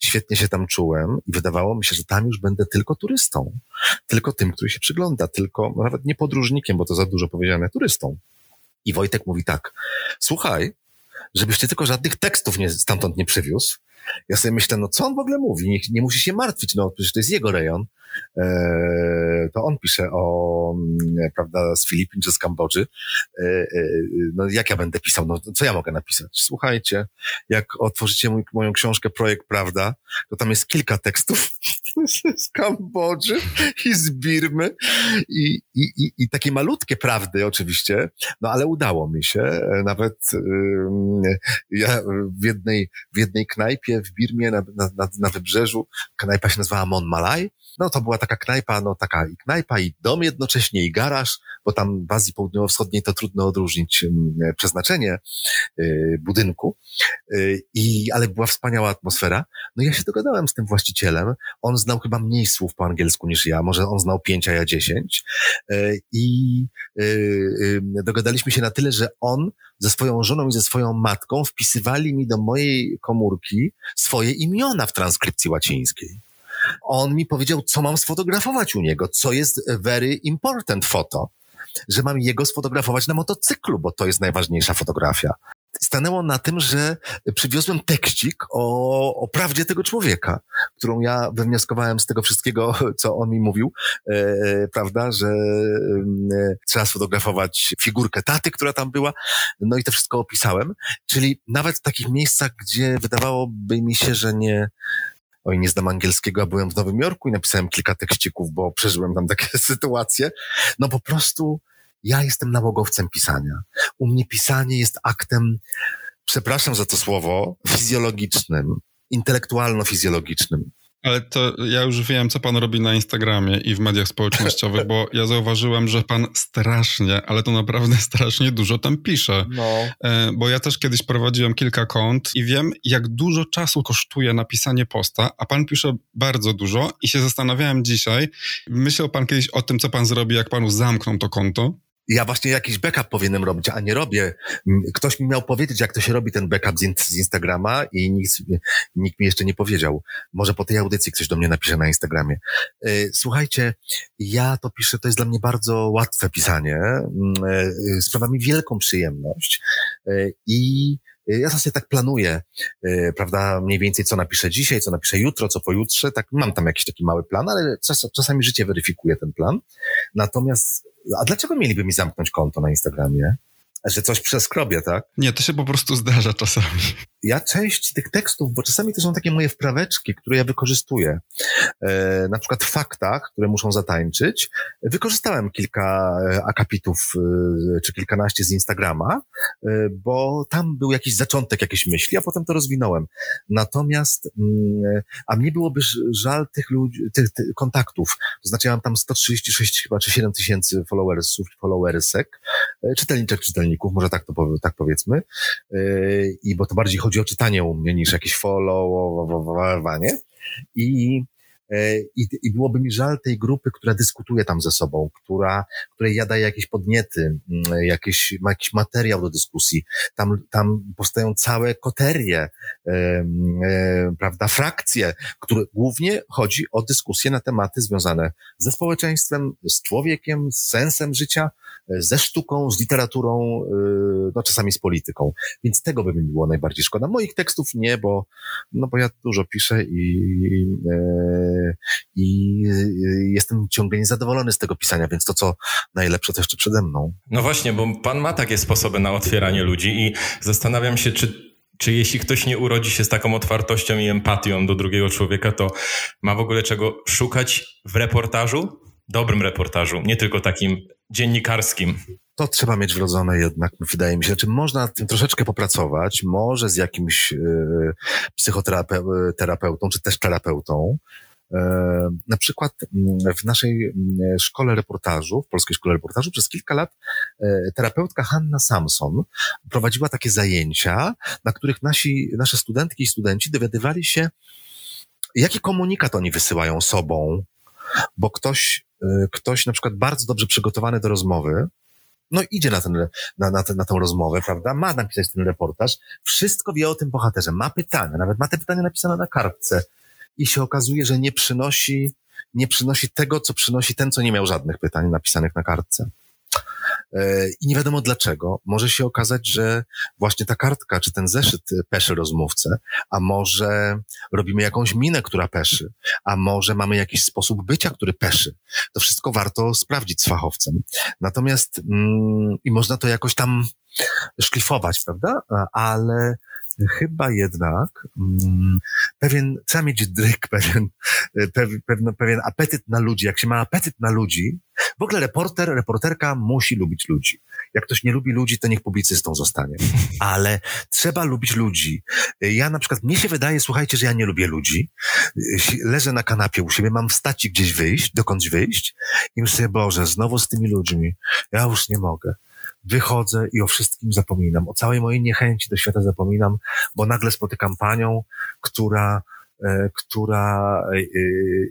Świetnie się tam czułem i wydawało mi się, że tam już będę tylko turystą. Tylko tym, który się przygląda, tylko no nawet nie podróżnikiem, bo to za dużo powiedziane, turystą. I Wojtek mówi tak, słuchaj, żebyś ty tylko żadnych tekstów nie, stamtąd nie przywiózł. Ja sobie myślę, no co on w ogóle mówi? Nie, nie musi się martwić, no przecież to jest jego rejon. E, to on pisze o, mm, prawda, z Filipin czy z Kambodży. E, e, no jak ja będę pisał? No co ja mogę napisać? Słuchajcie, jak otworzycie mój, moją książkę Projekt Prawda, to tam jest kilka tekstów z Kambodży i z Birmy i, i, i, i takie malutkie prawdy oczywiście, no ale udało mi się. Nawet ja w jednej, w jednej knajpie w Birmie na, na, na wybrzeżu, knajpa się nazywała Mon Malay, no to była taka knajpa, no taka i knajpa, i dom jednocześnie, i garaż, bo tam w Azji Południowo-Wschodniej to trudno odróżnić przeznaczenie y, budynku, y, i, ale była wspaniała atmosfera. No ja się dogadałem z tym właścicielem, on znał chyba mniej słów po angielsku niż ja, może on znał pięć, a ja dziesięć, i dogadaliśmy się na tyle, że on ze swoją żoną i ze swoją matką wpisywali mi do mojej komórki swoje imiona w transkrypcji łacińskiej on mi powiedział, co mam sfotografować u niego, co jest very important photo, że mam jego sfotografować na motocyklu, bo to jest najważniejsza fotografia. Stanęło na tym, że przywiozłem tekścik o, o prawdzie tego człowieka, którą ja wywnioskowałem z tego wszystkiego, co on mi mówił, e, prawda, że e, trzeba sfotografować figurkę taty, która tam była, no i to wszystko opisałem. Czyli nawet w takich miejscach, gdzie wydawałoby mi się, że nie, oj, nie znam angielskiego, a byłem w Nowym Jorku i napisałem kilka tekścików, bo przeżyłem tam takie sytuacje. No po prostu Ja jestem nałogowcem pisania. U mnie pisanie jest aktem, przepraszam za to słowo, fizjologicznym, intelektualno-fizjologicznym. Ale to ja już wiem, co pan robi na Instagramie i w mediach społecznościowych, bo ja zauważyłem, że pan strasznie, ale to naprawdę strasznie dużo tam pisze. No. E, bo ja też kiedyś prowadziłem kilka kont i wiem, jak dużo czasu kosztuje napisanie posta, a pan pisze bardzo dużo i się zastanawiałem dzisiaj, myślał pan kiedyś o tym, co pan zrobi, jak panu zamkną to konto? Ja właśnie jakiś backup powinienem robić, a nie robię. Ktoś mi miał powiedzieć, jak to się robi ten backup z, Instagrama i nikt, nikt mi jeszcze nie powiedział. Może po tej audycji ktoś do mnie napisze na Instagramie. E, słuchajcie, ja to piszę, to jest dla mnie bardzo łatwe pisanie. Mm, e, sprawia mi wielką przyjemność e, i ja sobie tak planuję, prawda, mniej więcej co napiszę dzisiaj, co napiszę jutro, co pojutrze, tak mam tam jakiś taki mały plan, ale czas, czasami życie weryfikuje ten plan. Natomiast a dlaczego mieliby mi zamknąć konto na Instagramie? Że coś przeskrobie, tak? Nie, to się po prostu zdarza czasami ja część tych tekstów, bo czasami to są takie moje wpraweczki, które ja wykorzystuję. E, na przykład w faktach, które muszą zatańczyć, wykorzystałem kilka e, akapitów e, czy kilkanaście z Instagrama, e, bo tam był jakiś zaczątek jakiejś myśli, a potem to rozwinąłem. Natomiast, mm, a mnie byłoby żal tych ludzi, tych, tych kontaktów. To znaczy ja mam tam 136 chyba, czy 7 tysięcy followersów, followersek, e, czytelniczek, czytelników, może tak to tak powiedzmy. E, I bo to bardziej chodzi o czytanie u mnie niż jakieś followowanie. I E, I, I byłoby mi żal tej grupy, która dyskutuje tam ze sobą, która, której ja daję jakieś podniety, mm, jakieś, jakiś materiał do dyskusji. Tam, tam powstają całe koterie, e, e, prawda, frakcje, które głównie chodzi o dyskusje na tematy związane ze społeczeństwem, z człowiekiem, z sensem życia, e, ze sztuką, z literaturą, e, no czasami z polityką. Więc tego by mi było najbardziej szkoda. Moich tekstów nie, bo, no bo ja dużo piszę i, e, i jestem ciągle niezadowolony z tego pisania, więc to, co najlepsze, to jeszcze przede mną. No właśnie, bo pan ma takie sposoby na otwieranie ludzi i zastanawiam się, czy czy jeśli ktoś nie urodzi się z taką otwartością i empatią do drugiego człowieka, to ma w ogóle czego szukać w reportażu? Dobrym reportażu, nie tylko takim dziennikarskim. To trzeba mieć wrodzone jednak, wydaje mi się. Znaczy, można nad tym troszeczkę popracować, może z jakimś yy, psychoterapeutą, czy też terapeutą, na przykład mm, w naszej mm, szkole reportażu, w Polskiej Szkole Reportażu przez kilka lat e, terapeutka Hanna Samson prowadziła takie zajęcia, na których nasi, nasze studentki i studenci dowiadywali się, jaki komunikat oni wysyłają sobą, bo ktoś, e, ktoś na przykład bardzo dobrze przygotowany do rozmowy, no idzie na, ten, na, na, na tę rozmowę, prawda? Ma napisać ten reportaż, wszystko wie o tym bohaterze, ma pytania, nawet ma te pytania napisane na kartce, i się okazuje, że nie przynosi, nie przynosi tego, co przynosi ten, co nie miał żadnych pytań napisanych na kartce. E, I nie wiadomo dlaczego. Może się okazać, że właśnie ta kartka czy ten zeszyt peszy rozmówcę, a może robimy jakąś minę, która peszy, a może mamy jakiś sposób bycia, który peszy. To wszystko warto sprawdzić z fachowcem. Natomiast mm, i można to jakoś tam szlifować, prawda? Ale chyba jednak mm, pewien, trzeba mieć dryk, pewien, pewien, pewien apetyt na ludzi. Jak się ma apetyt na ludzi, w ogóle reporter, reporterka musi lubić ludzi. Jak ktoś nie lubi ludzi, to niech publicystą zostanie. Ale trzeba lubić ludzi. Ja na przykład, mnie się wydaje, słuchajcie, że ja nie lubię ludzi. Leżę na kanapie u siebie, mam wstać i gdzieś wyjść, dokądś wyjść i myślę, Boże, znowu z tymi ludźmi. Ja już nie mogę wychodzę i o wszystkim zapominam. O całej mojej niechęci do świata zapominam, bo nagle spotykam panią, która e, która e,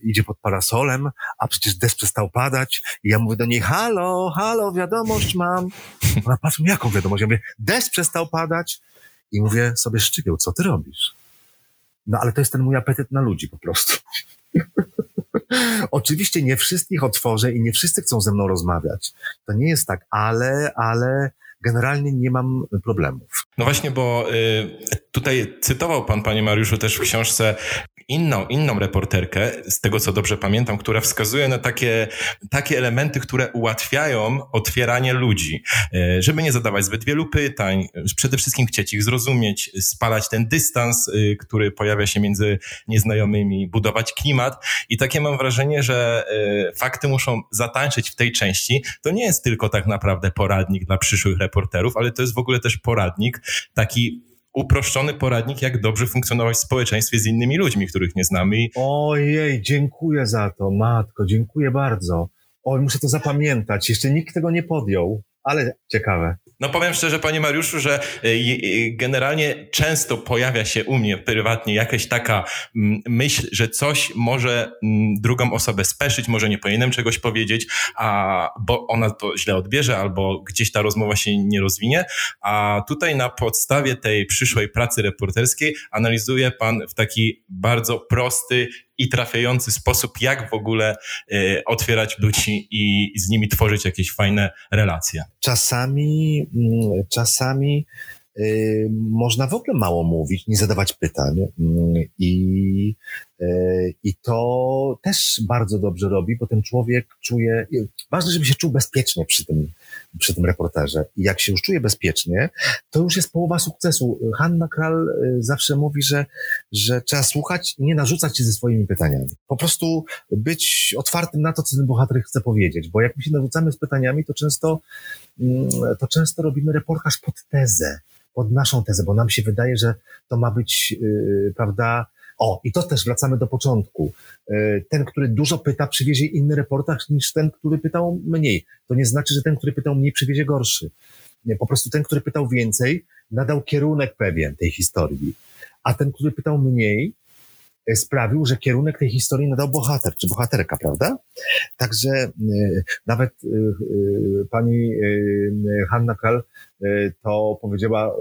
idzie pod parasolem, a przecież deszcz przestał padać i ja mówię do niej, halo, halo, wiadomość mam. Ona patrzy, jaką wiadomość? Ja mówię, deszcz przestał padać i mówię sobie, Szczypieł, co ty robisz? No ale to jest ten mój apetyt na ludzi po prostu. Oczywiście nie wszystkich otworzę i nie wszyscy chcą ze mną rozmawiać. To nie jest tak, ale, ale generalnie nie mam problemów. No właśnie, bo y, tutaj cytował pan, panie Mariuszu, też w książce inną, inną reporterkę, z tego co dobrze pamiętam, która wskazuje na takie, takie elementy, które ułatwiają otwieranie ludzi, e, żeby nie zadawać zbyt wielu pytań, przede wszystkim chcieć ich zrozumieć, spalać ten dystans, e, który pojawia się między nieznajomymi, budować klimat i takie mam wrażenie, że e, fakty muszą zatańczyć w tej części. To nie jest tylko tak naprawdę poradnik dla przyszłych reporterów, ale to jest w ogóle też poradnik taki uproszczony poradnik, jak dobrze funkcjonować w społeczeństwie z innymi ludźmi, których nie znamy. Ojej, dziękuję za to, matko, dziękuję bardzo. Oj, muszę to zapamiętać. Jeszcze nikt tego nie podjął, ale ciekawe. No powiem szczerze, panie Mariuszu, że y, y, generalnie często pojawia się u mnie prywatnie jakaś taka mm, myśl, że coś może mm, drugą osobę speszyć, może nie powinienem czegoś powiedzieć, a, bo ona to źle odbierze albo gdzieś ta rozmowa się nie rozwinie, a tutaj na podstawie tej przyszłej pracy reporterskiej analizuje pan w taki bardzo prosty, i trafiający sposób, jak w ogóle y, otwierać ludzi i z nimi tworzyć jakieś fajne relacje. Czasami, mm, czasami y, można w ogóle mało mówić, nie zadawać pytań mm, i, y, i to też bardzo dobrze robi, bo ten człowiek czuje, ważne, żeby się czuł bezpiecznie przy tym, przy tym reporterze. I jak się już czuje bezpiecznie, to już jest połowa sukcesu. Hanna Kral y, zawsze mówi, że, że trzeba słuchać, nie narzucać się ze swoimi pytaniami. Po prostu być otwartym na to, co ten bohater chce powiedzieć, bo jak my się narzucamy z pytaniami, to często, mm, to często robimy reportaż pod tezę, pod naszą tezę, bo nam się wydaje, że to ma być, yy, prawda, o, i to też wracamy do początku. E, ten, który dużo pyta, przywiezie inny reportaż niż ten, który pytał mniej. To nie znaczy, że ten, który pytał mniej, przywiezie gorszy. Nie, po prostu ten, który pytał więcej, nadał kierunek pewien tej historii. A ten, który pytał mniej, sprawił, że kierunek tej historii nadał bohater czy bohaterka, prawda? Także e, nawet pani Hanna Kal to powiedziała,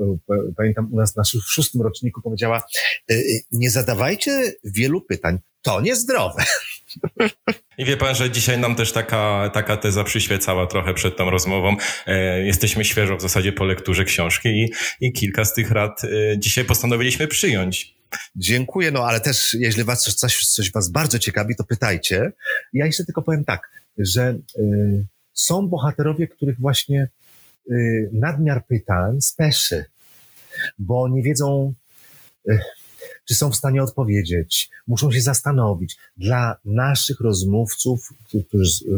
pamiętam u nas na szóstym roczniku powiedziała, nie zadawajcie wielu pytań, to niezdrowe. I wie pan, że dzisiaj nam też taka, taka teza przyświecała trochę przed tą rozmową. E, jesteśmy świeżo w zasadzie po lekturze książki i, i kilka z tych rad e, dzisiaj postanowiliśmy przyjąć. Dziękuję, no ale też jeśli was coś, coś was bardzo ciekawi, to pytajcie. Ja jeszcze tylko powiem tak, że y, są bohaterowie, których właśnie y, nadmiar pytań speszy, bo nie wiedzą... Y, czy są w stanie odpowiedzieć, muszą się zastanowić. Dla naszych rozmówców, którzy y,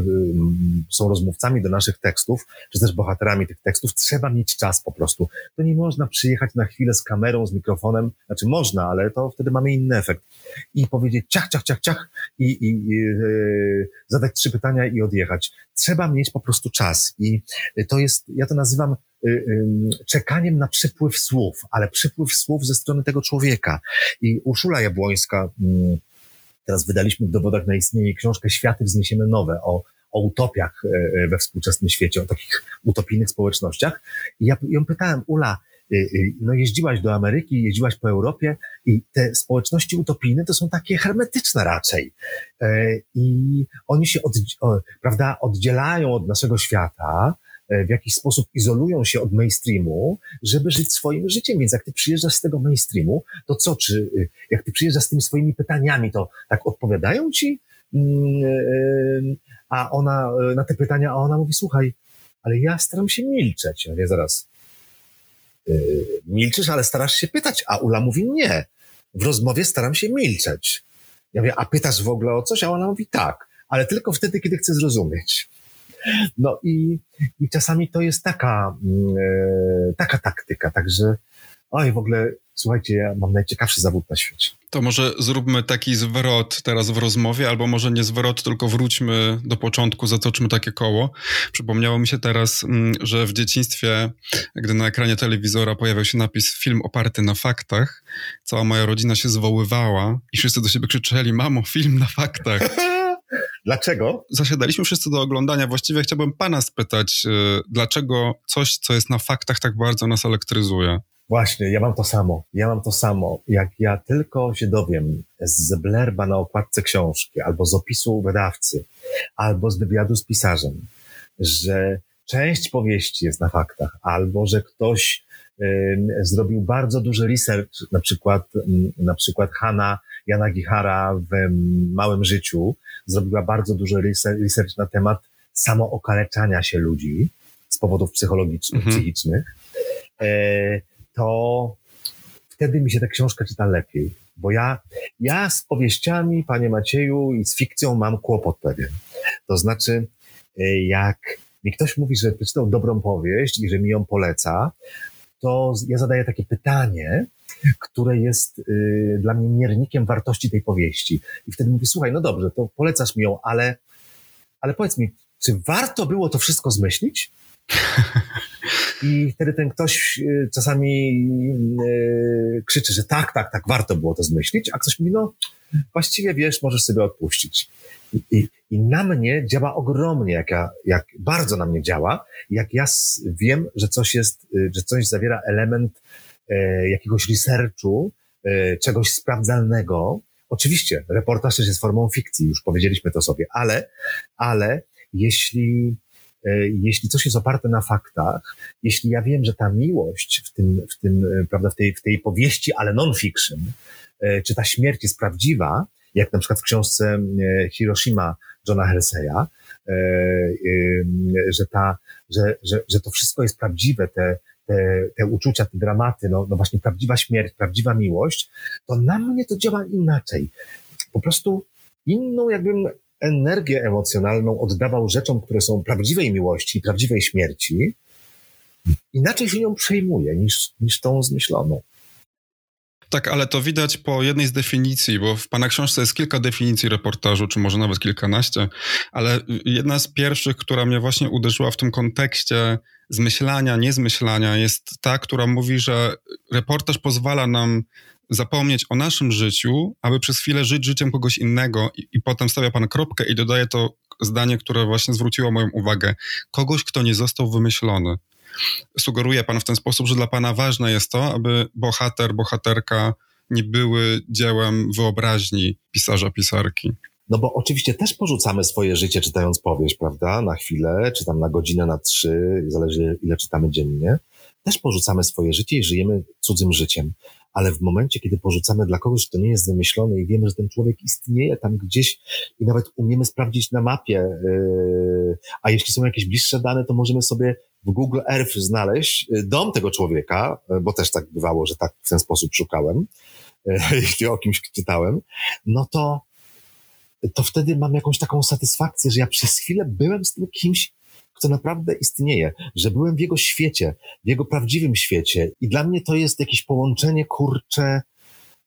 są rozmówcami do naszych tekstów, czy też bohaterami tych tekstów, trzeba mieć czas po prostu. To nie można przyjechać na chwilę z kamerą, z mikrofonem, znaczy można, ale to wtedy mamy inny efekt. I powiedzieć ciach, ciach, ciach, ciach i, i, i yy, zadać trzy pytania i odjechać. Trzeba mieć po prostu czas i to jest, ja to nazywam Y, czekaniem na przypływ słów, ale przypływ słów ze strony tego człowieka. I Urszula Jabłońska, mm, teraz wydaliśmy w dowodach na istnienie książkę Światy wzniesiemy nowe o, o utopiach e, e, we współczesnym świecie, o takich utopijnych społecznościach. I ja ją pytałem, Ula, y, y, no jeździłaś do Ameryki, jeździłaś po Europie i te społeczności utopijne to są takie hermetyczne raczej. E, I oni się od, prawda, oddzielają od naszego świata, w jakiś sposób izolują się od mainstreamu, żeby żyć swoim życiem. Więc jak ty przyjeżdżasz z tego mainstreamu, to co, czy y, jak ty przyjeżdżasz z tymi swoimi pytaniami, to tak odpowiadają ci? Mm, y, a ona y, na te pytania, a ona mówi, słuchaj, ale ja staram się milczeć. Ja wie zaraz, milczysz, ale starasz się pytać, a Ula mówi nie. W rozmowie staram się milczeć. Ja mówię, a pytasz w ogóle o coś? A ona mówi tak, ale tylko wtedy, kiedy chcę zrozumieć. No i, i czasami to jest taka, mm, e, taka taktyka, także oj, w ogóle słuchajcie, ja mam najciekawszy zawód na świecie. To może zróbmy taki zwrot teraz w rozmowie, albo może nie zwrot, tylko wróćmy do początku, zatoczmy takie koło. Przypomniało mi się teraz, mm, że w dzieciństwie, gdy na ekranie telewizora pojawiał się napis film oparty na faktach, cała moja rodzina się zwoływała i wszyscy do siebie krzyczeli, mamo, film na faktach. Dlaczego? Zasiadaliśmy wszyscy do oglądania. Właściwie chciałbym pana spytać, y, dlaczego coś, co jest na faktach, tak bardzo nas elektryzuje? Właśnie, ja mam to samo. Ja mam to samo. Jak ja tylko się dowiem z blerba na okładce książki, albo z opisu wydawcy, albo z wywiadu z pisarzem, że część powieści jest na faktach, albo że ktoś y, zrobił bardzo duży research, na przykład, y, na przykład Hanna Jana Gichara w Małym Życiu zrobiła bardzo duży research na temat samookaleczania się ludzi z powodów psychologicznych, mhm. psychicznych, e, to wtedy mi się ta książka czyta lepiej. Bo ja, ja z powieściami, panie Macieju, i z fikcją mam kłopot pewien. To znaczy, e, jak mi ktoś mówi, że przeczytał dobrą powieść i że mi ją poleca, to ja zadaję takie pytanie, które jest y, dla mnie miernikiem wartości tej powieści. I wtedy mówię, słuchaj, no dobrze, to polecasz mi ją, ale, ale powiedz mi, czy warto było to wszystko zmyślić? I wtedy ten ktoś y, czasami y, krzyczy, że tak, tak, tak, warto było to zmyślić, a ktoś mówi, no właściwie wiesz, możesz sobie odpuścić. I, i, i na mnie działa ogromnie, jak, ja, jak bardzo na mnie działa, jak ja wiem, że coś jest, że coś zawiera element jakiegoś researchu, e, czegoś sprawdzalnego. Oczywiście, reportaż też jest formą fikcji, już powiedzieliśmy to sobie, ale, ale jeśli E, jeśli coś jest oparte na faktach, jeśli ja wiem, że ta miłość w tym, w tym e, prawda, w tej, w tej powieści, ale non-fiction, e, czy ta śmierć jest prawdziwa, jak na przykład w książce Hiroshima Johna Herseya, że, ta, że, że, że to wszystko jest prawdziwe, te, te, uczucia, te dramaty, no, no właśnie prawdziwa śmierć, prawdziwa miłość, to na mnie to działa inaczej. Po prostu inną jakbym energię emocjonalną oddawał rzeczom, które są prawdziwej miłości, prawdziwej śmierci, inaczej się nią przejmuje niż, niż tą zmyśloną. Tak, ale to widać po jednej z definicji, bo w Pana książce jest kilka definicji reportażu, czy może nawet kilkanaście, ale jedna z pierwszych, która mnie właśnie uderzyła w tym kontekście zmyślania, niezmyślania, jest ta, która mówi, że reportaż pozwala nam zapomnieć o naszym życiu, aby przez chwilę żyć życiem kogoś innego i, i potem stawia pan kropkę i dodaje to zdanie, które właśnie zwróciło moją uwagę. Kogoś, kto nie został wymyślony. Sugeruje pan w ten sposób, że dla pana ważne jest to, aby bohater, bohaterka nie były dziełem wyobraźni pisarza, pisarki. No bo oczywiście też porzucamy swoje życie czytając powieść, prawda? Na chwilę, czy tam na godzinę, na trzy, zależy ile czytamy dziennie. Też porzucamy swoje życie i żyjemy cudzym życiem ale w momencie, kiedy porzucamy dla kogoś, kto nie jest wymyślony i wiemy, że ten człowiek istnieje tam gdzieś i nawet umiemy sprawdzić na mapie, yy, a jeśli są jakieś bliższe dane, to możemy sobie w Google Earth znaleźć yy, dom tego człowieka, yy, bo też tak bywało, że tak w ten sposób szukałem, jeśli o kimś czytałem, no to, to wtedy mam jakąś taką satysfakcję, że ja przez chwilę byłem z tym kimś, kto naprawdę istnieje, że byłem w jego świecie, w jego prawdziwym świecie i dla mnie to jest jakieś połączenie, kurcze,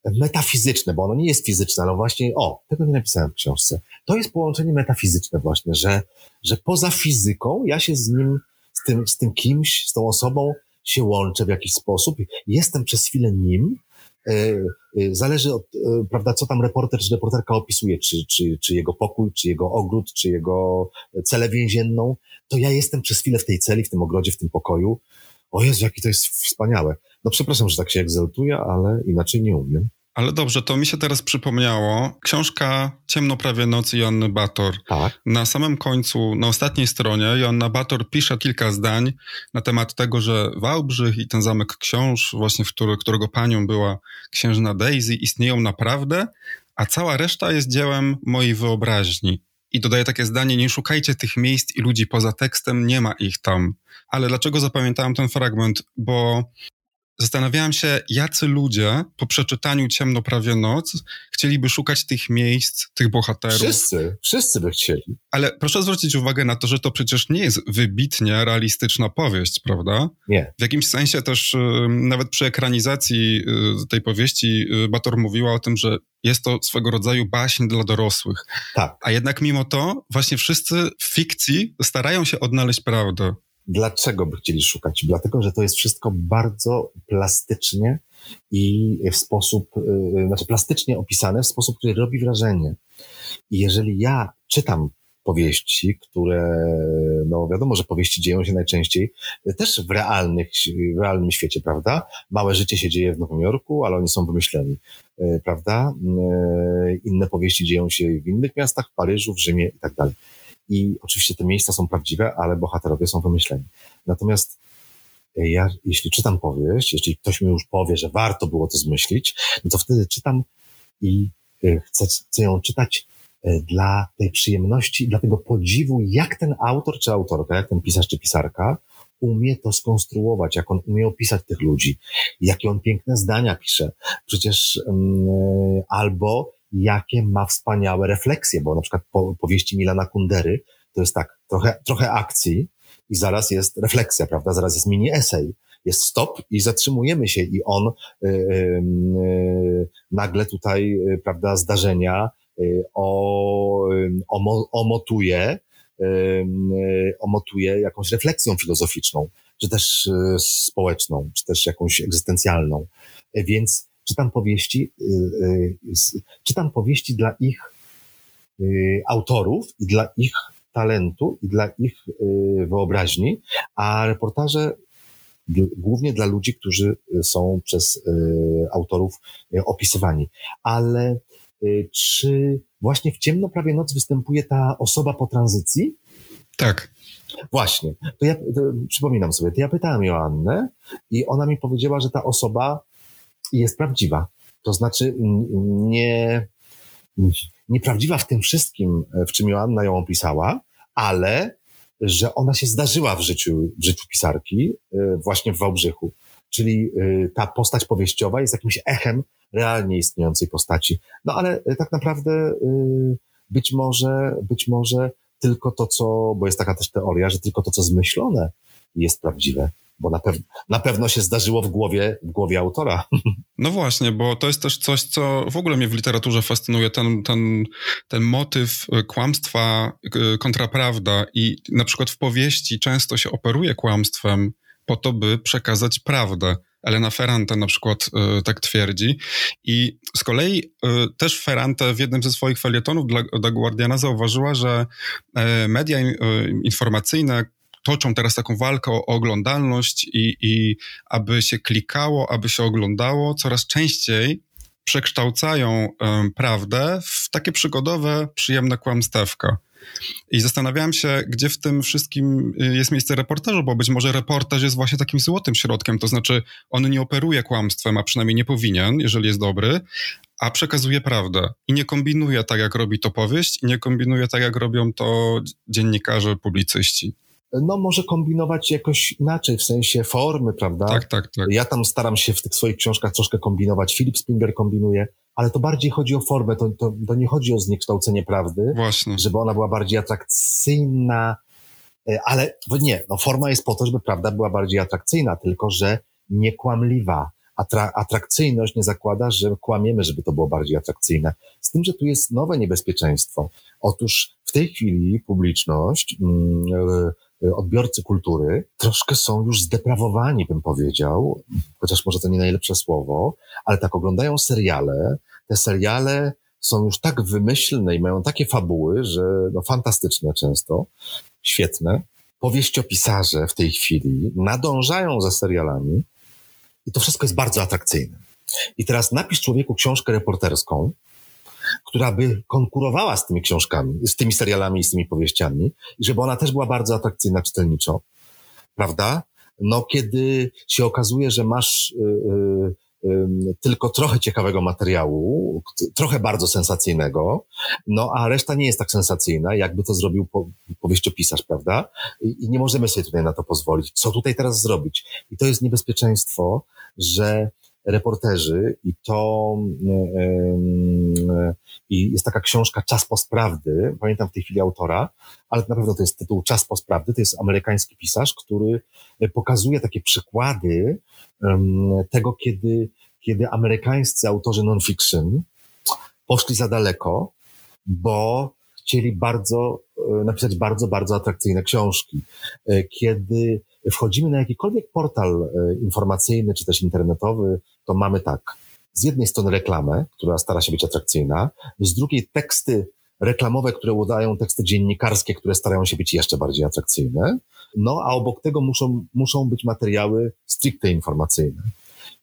metafizyczne, bo ono nie jest fizyczne, ale właśnie, o, tego nie napisałem w książce. To jest połączenie metafizyczne właśnie, że, że poza fizyką ja się z nim, z tym, z tym kimś, z tą osobą się łączę w jakiś sposób, jestem przez chwilę nim, zależy od, e, prawda, co tam reporter czy reporterka opisuje, czy, czy, czy jego pokój, czy jego ogród, czy jego celę więzienną, to ja jestem przez chwilę w tej celi, w tym ogrodzie, w tym pokoju. O Jezu, jakie to jest wspaniałe. No przepraszam, że tak się egzaltuję, ale inaczej nie umiem. Ale dobrze, to mi się teraz przypomniało. Książka Ciemno prawie nocy Joanny Bator. Tak. Na samym końcu, na ostatniej stronie, Joanna Bator pisze kilka zdań na temat tego, że Wałbrzych i ten zamek książ, właśnie w który, którego panią była księżna Daisy, istnieją naprawdę, a cała reszta jest dziełem mojej wyobraźni. I dodaje takie zdanie: Nie szukajcie tych miejsc i ludzi poza tekstem, nie ma ich tam. Ale dlaczego zapamiętałem ten fragment? Bo Zastanawiałem się, jacy ludzie po przeczytaniu Ciemno prawie noc chcieliby szukać tych miejsc, tych bohaterów. Wszyscy, wszyscy by chcieli. Ale proszę zwrócić uwagę na to, że to przecież nie jest wybitnie realistyczna powieść, prawda? Nie. W jakimś sensie też y, nawet przy ekranizacji y, tej powieści y, Bator mówiła o tym, że jest to swego rodzaju baśń dla dorosłych. Tak. A jednak mimo to właśnie wszyscy w fikcji starają się odnaleźć prawdę. Dlaczego by chcieli szukać? Dlatego, że to jest wszystko bardzo plastycznie i w sposób, yy, znaczy plastycznie opisane w sposób, który robi wrażenie. I jeżeli ja czytam powieści, które, no wiadomo, że powieści dzieją się najczęściej też w realnych, w realnym świecie, prawda? Małe życie się dzieje w Nowym Jorku, ale oni są wymyśleni, yy, prawda? Inne powieści dzieją się w innych miastach, w Paryżu, w Rzymie i tak dalej. I oczywiście te miejsca są prawdziwe, ale bohaterowie są wymyśleni. Natomiast e, ja, jeśli czytam powieść, jeśli ktoś mi już powie, że warto było to zmyślić, no to wtedy czytam i chcę, chcę ją czytać dla tej przyjemności, dla tego podziwu, jak ten autor czy autorka, jak ten pisarz czy pisarka umie to skonstruować, jak on umie opisać tych ludzi, jakie on piękne zdania pisze. Przecież um, albo jakie ma wspaniałe refleksje, bo na przykład po, powieści Milana Kundery to jest tak, trochę, trochę akcji i zaraz jest refleksja, prawda? Zaraz jest mini esej, jest stop i zatrzymujemy się i on y, y, y, nagle tutaj, y, prawda, zdarzenia y, o, y, omotuje, omotuje jakąś refleksją filozoficzną, czy też społeczną, czy też jakąś egzystencjalną. Więc czytam powieści, czytam powieści dla ich autorów i dla ich talentu i dla ich y, wyobraźni, a reportaże głównie dla ludzi, którzy y, są przez y, autorów opisywani. Ale czy właśnie w ciemno prawie noc występuje ta osoba po tranzycji? Tak. Właśnie. To ja to przypominam sobie, to ja pytałem Joannę i ona mi powiedziała, że ta osoba jest prawdziwa. To znaczy nie, nieprawdziwa w tym wszystkim, w czym Joanna ją opisała, ale że ona się zdarzyła w życiu, w życiu pisarki y, właśnie w Wałbrzychu. Czyli y, ta postać powieściowa jest jakimś echem realnie istniejącej postaci. No ale tak naprawdę być może, być może tylko to, co, bo jest taka też teoria, że tylko to, co zmyślone jest prawdziwe bo na, pew na pewno się zdarzyło w głowie, w głowie autora. No właśnie, bo to jest też coś, co w ogóle mnie w literaturze fascynuje, ten, ten, ten motyw kłamstwa e, kontra prawda i na przykład w powieści często się operuje kłamstwem po to, by przekazać prawdę. Elena Ferrante na przykład y, tak twierdzi. I z kolei y, też Ferrante w jednym ze swoich felietonów dla, dla Guardiana zauważyła, że y, media informacyjne toczą teraz taką walkę o oglądalność i, i aby się klikało, aby się oglądało, coraz częściej przekształcają um, prawdę w takie przygodowe, przyjemne kłamstewka. I zastanawiałem się, gdzie w tym wszystkim y, jest miejsce reportażu, bo być może reportaż jest właśnie takim złotym środkiem, to znaczy on nie operuje kłamstwem, a przynajmniej nie powinien, jeżeli jest dobry, a przekazuje prawdę. I nie kombinuje tak, jak robi to powieść, i nie kombinuje tak, jak robią to dziennikarze, publicyści no może kombinować jakoś inaczej, w sensie formy, prawda? Tak, tak, tak. Ja tam staram się w tych swoich książkach troszkę kombinować. Filip Spinger kombinuje, ale to bardziej chodzi o formę, to, to, to nie chodzi o zniekształcenie prawdy, Właśnie. żeby ona była bardziej atrakcyjna, e, ale nie, no forma jest po to, żeby prawda była bardziej atrakcyjna, tylko że niekłamliwa. Atra atrakcyjność nie zakłada, że kłamiemy, żeby to było bardziej atrakcyjne. Z tym, że tu jest nowe niebezpieczeństwo. Otóż w tej chwili publiczność, yy, odbiorcy kultury troszkę są już zdeprawowani, bym powiedział, chociaż może to nie najlepsze słowo, ale tak oglądają seriale. Te seriale są już tak wymyślne i mają takie fabuły, że no fantastyczne często, świetne. Powieściopisarze w tej chwili nadążają za serialami i to wszystko jest bardzo atrakcyjne. I teraz napisz człowieku książkę reporterską, która by konkurowała z tymi książkami, z tymi serialami i z tymi powieściami, i żeby ona też była bardzo atrakcyjna czytelniczo, prawda? No, kiedy się okazuje, że masz yy, yy, tylko trochę ciekawego materiału, trochę bardzo sensacyjnego, no a reszta nie jest tak sensacyjna, jakby to zrobił po, powieściopisarz, prawda? I, I nie możemy sobie tutaj na to pozwolić. Co tutaj teraz zrobić? I to jest niebezpieczeństwo, że reporterzy i to i jest taka książka Czas postprawdy, pamiętam w tej chwili autora, ale na pewno to jest tytuł Czas postprawdy, to jest amerykański pisarz, który pokazuje takie przykłady tego, kiedy, kiedy amerykańscy autorzy non-fiction poszli za daleko, bo chcieli bardzo, e, napisać bardzo, bardzo atrakcyjne książki. E, kiedy wchodzimy na jakikolwiek portal e, informacyjny czy też internetowy, to mamy tak. Z jednej strony reklamę, która stara się być atrakcyjna, z drugiej teksty reklamowe, które udają teksty dziennikarskie, które starają się być jeszcze bardziej atrakcyjne. No a obok tego muszą, muszą być materiały stricte informacyjne.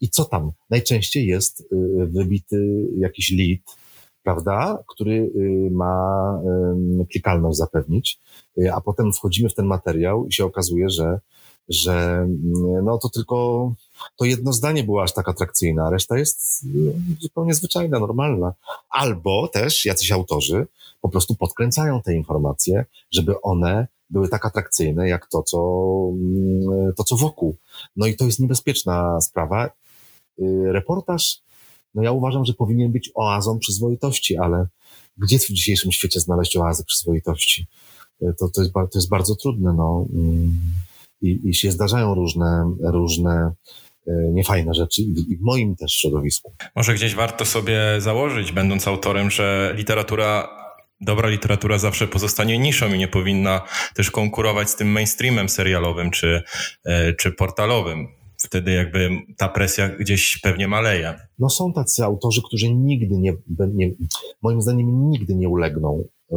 I co tam? Najczęściej jest y, wybity jakiś lead, prawda, który y, ma klikalność zapewnić, y, a potem wchodzimy w ten materiał i się okazuje, że że mm, no to tylko to jedno zdanie było aż tak atrakcyjne, a reszta jest no, zupełnie zwyczajna, normalna. Albo też jacyś autorzy po prostu podkręcają te informacje, żeby one były tak atrakcyjne, jak to, co, mm, to, co wokół. No i to jest niebezpieczna sprawa. Y, reportaż, no ja uważam, że powinien być oazą przyzwoitości, ale gdzie w dzisiejszym świecie znaleźć oazę przyzwoitości? Y, to, to, jest, to jest bardzo trudne, no. I, i się zdarzają różne, różne y, niefajne rzeczy i w moim też środowisku. Może gdzieś warto sobie założyć, będąc autorem, że literatura dobra literatura zawsze pozostanie niszą i nie powinna też konkurować z tym mainstreamem serialowym czy, e, czy portalowym. Wtedy jakby ta presja gdzieś pewnie maleje. No są tacy autorzy, którzy nigdy nie, nie moim zdaniem nigdy nie ulegną. E,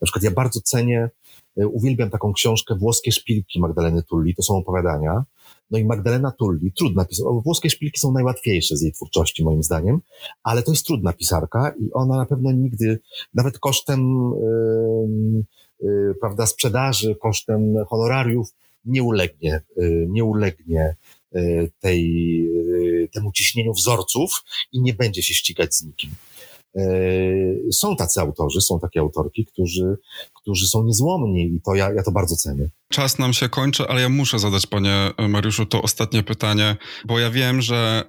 na przykład ja bardzo cenię, e, uwielbiam taką książkę Włoskie szpilki Magdaleny Tulli, to są opowiadania. No i Magdalena Tulli, trudna pisarka, włoskie szpilki są najłatwiejsze z jej twórczości moim zdaniem, ale to jest trudna pisarka i ona na pewno nigdy, nawet kosztem yy, yy, prawda, sprzedaży, kosztem honorariów nie ulegnie, yy, nie ulegnie tej, temu ciśnieniu wzorców i nie będzie się ścigać z nikim. Są tacy autorzy, są takie autorki, którzy, którzy są niezłomni i to ja, ja to bardzo cenię. Czas nam się kończy, ale ja muszę zadać, panie Mariuszu, to ostatnie pytanie, bo ja wiem, że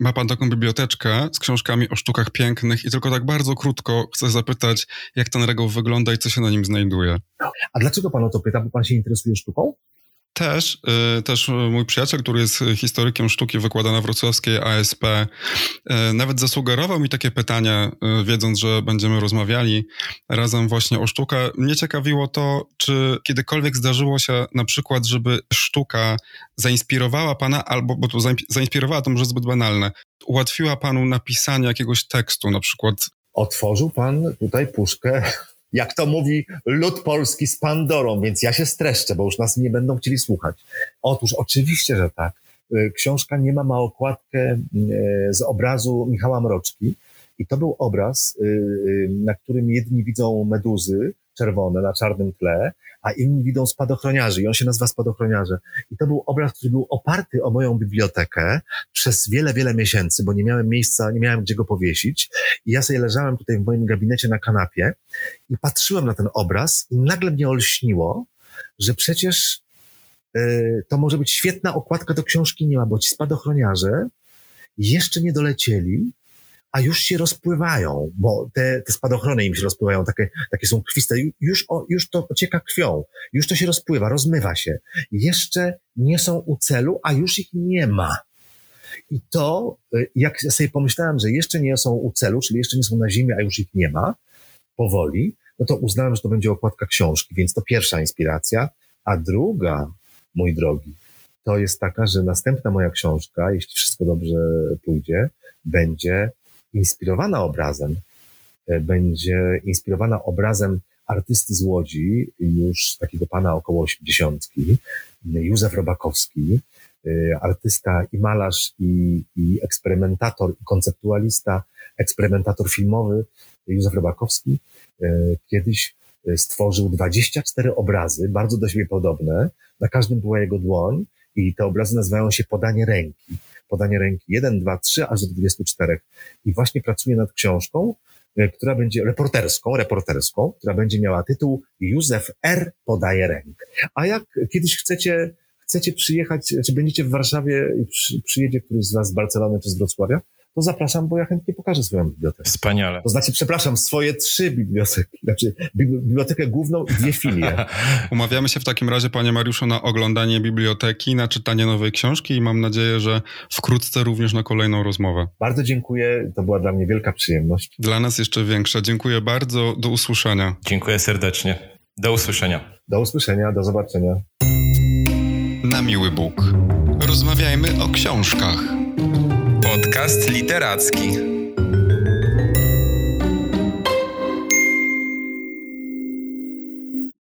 ma pan taką biblioteczkę z książkami o sztukach pięknych i tylko tak bardzo krótko chcę zapytać, jak ten regał wygląda i co się na nim znajduje. A dlaczego pan o to pyta? Bo pan się interesuje sztuką? Też, y, też mój przyjaciel, który jest historykiem sztuki, wykłada na wrocławskiej ASP, y, nawet zasugerował mi takie pytanie, y, wiedząc, że będziemy rozmawiali razem właśnie o sztukę. Mnie ciekawiło to, czy kiedykolwiek zdarzyło się na przykład, żeby sztuka zainspirowała pana, albo, bo to zainspirowała to może zbyt banalne, ułatwiła panu napisanie jakiegoś tekstu, na przykład. Otworzył pan tutaj puszkę jak to mówi lud polski z Pandorą, więc ja się streszczę, bo już nas nie będą chcieli słuchać. Otóż oczywiście, że tak. Y, książka nie ma ma okładkę y, z obrazu Michała Mroczki i to był obraz, y, na którym jedni widzą meduzy czerwone na czarnym tle, a inni widzą spadochroniarzy i on się nazywa Spadochroniarze. I to był obraz, który był oparty o moją bibliotekę przez wiele, wiele miesięcy, bo nie miałem miejsca, nie miałem gdzie go powiesić. I ja sobie leżałem tutaj w moim gabinecie na kanapie i patrzyłem na ten obraz i nagle mnie olśniło, że przecież yy, to może być świetna okładka do książki nie ma, bo ci spadochroniarze jeszcze nie dolecieli a już się rozpływają, bo te, te spadochrony im się rozpływają, takie, takie są krwiste, już, o, już to ocieka krwią, już to się rozpływa, rozmywa się. Jeszcze nie są u celu, a już ich nie ma. I to, y, jak sobie pomyślałem, że jeszcze nie są u celu, czyli jeszcze nie są na ziemi, a już ich nie ma, powoli, no to uznałem, że to będzie okładka książki, więc to pierwsza inspiracja. A druga, mój drogi, to jest taka, że następna moja książka, jeśli wszystko dobrze pójdzie, będzie inspirowana obrazem, e, będzie inspirowana obrazem artysty z Łodzi, już takiego pana około osiemdziesiątki, Józef Robakowski, e, artysta i malarz, i, i eksperymentator, i konceptualista, eksperymentator filmowy Józef Robakowski e, kiedyś stworzył 24 obrazy, bardzo do siebie podobne. Na każdym była jego dłoń i te obrazy nazywają się Podanie ręki podanie ręki 1, 2, 3, aż do 24. I właśnie pracuję nad książką, e, która będzie reporterską, reporterską, która będzie miała tytuł Józef R. podaje rękę. A jak kiedyś chcecie, chcecie przyjechać, czy będziecie w Warszawie i przy, przyjedzie któryś z Was z Barcelony czy z Wrocławia, to zapraszam, bo ja chętnie pokażę swoją bibliotekę. Wspaniale. To znaczy, przepraszam, swoje trzy biblioteki, znaczy bibliotekę główną i dwie filie. Umawiamy się w takim razie, panie Mariuszu, na oglądanie biblioteki, na czytanie nowej książki i mam nadzieję, że wkrótce również na kolejną rozmowę. Bardzo dziękuję, to była dla mnie wielka przyjemność. Dla nas jeszcze większa. Dziękuję bardzo, do usłyszenia. Dziękuję serdecznie. Do usłyszenia. Do usłyszenia, do zobaczenia. Na miły Bóg. Rozmawiajmy o książkach. Podcast literacki.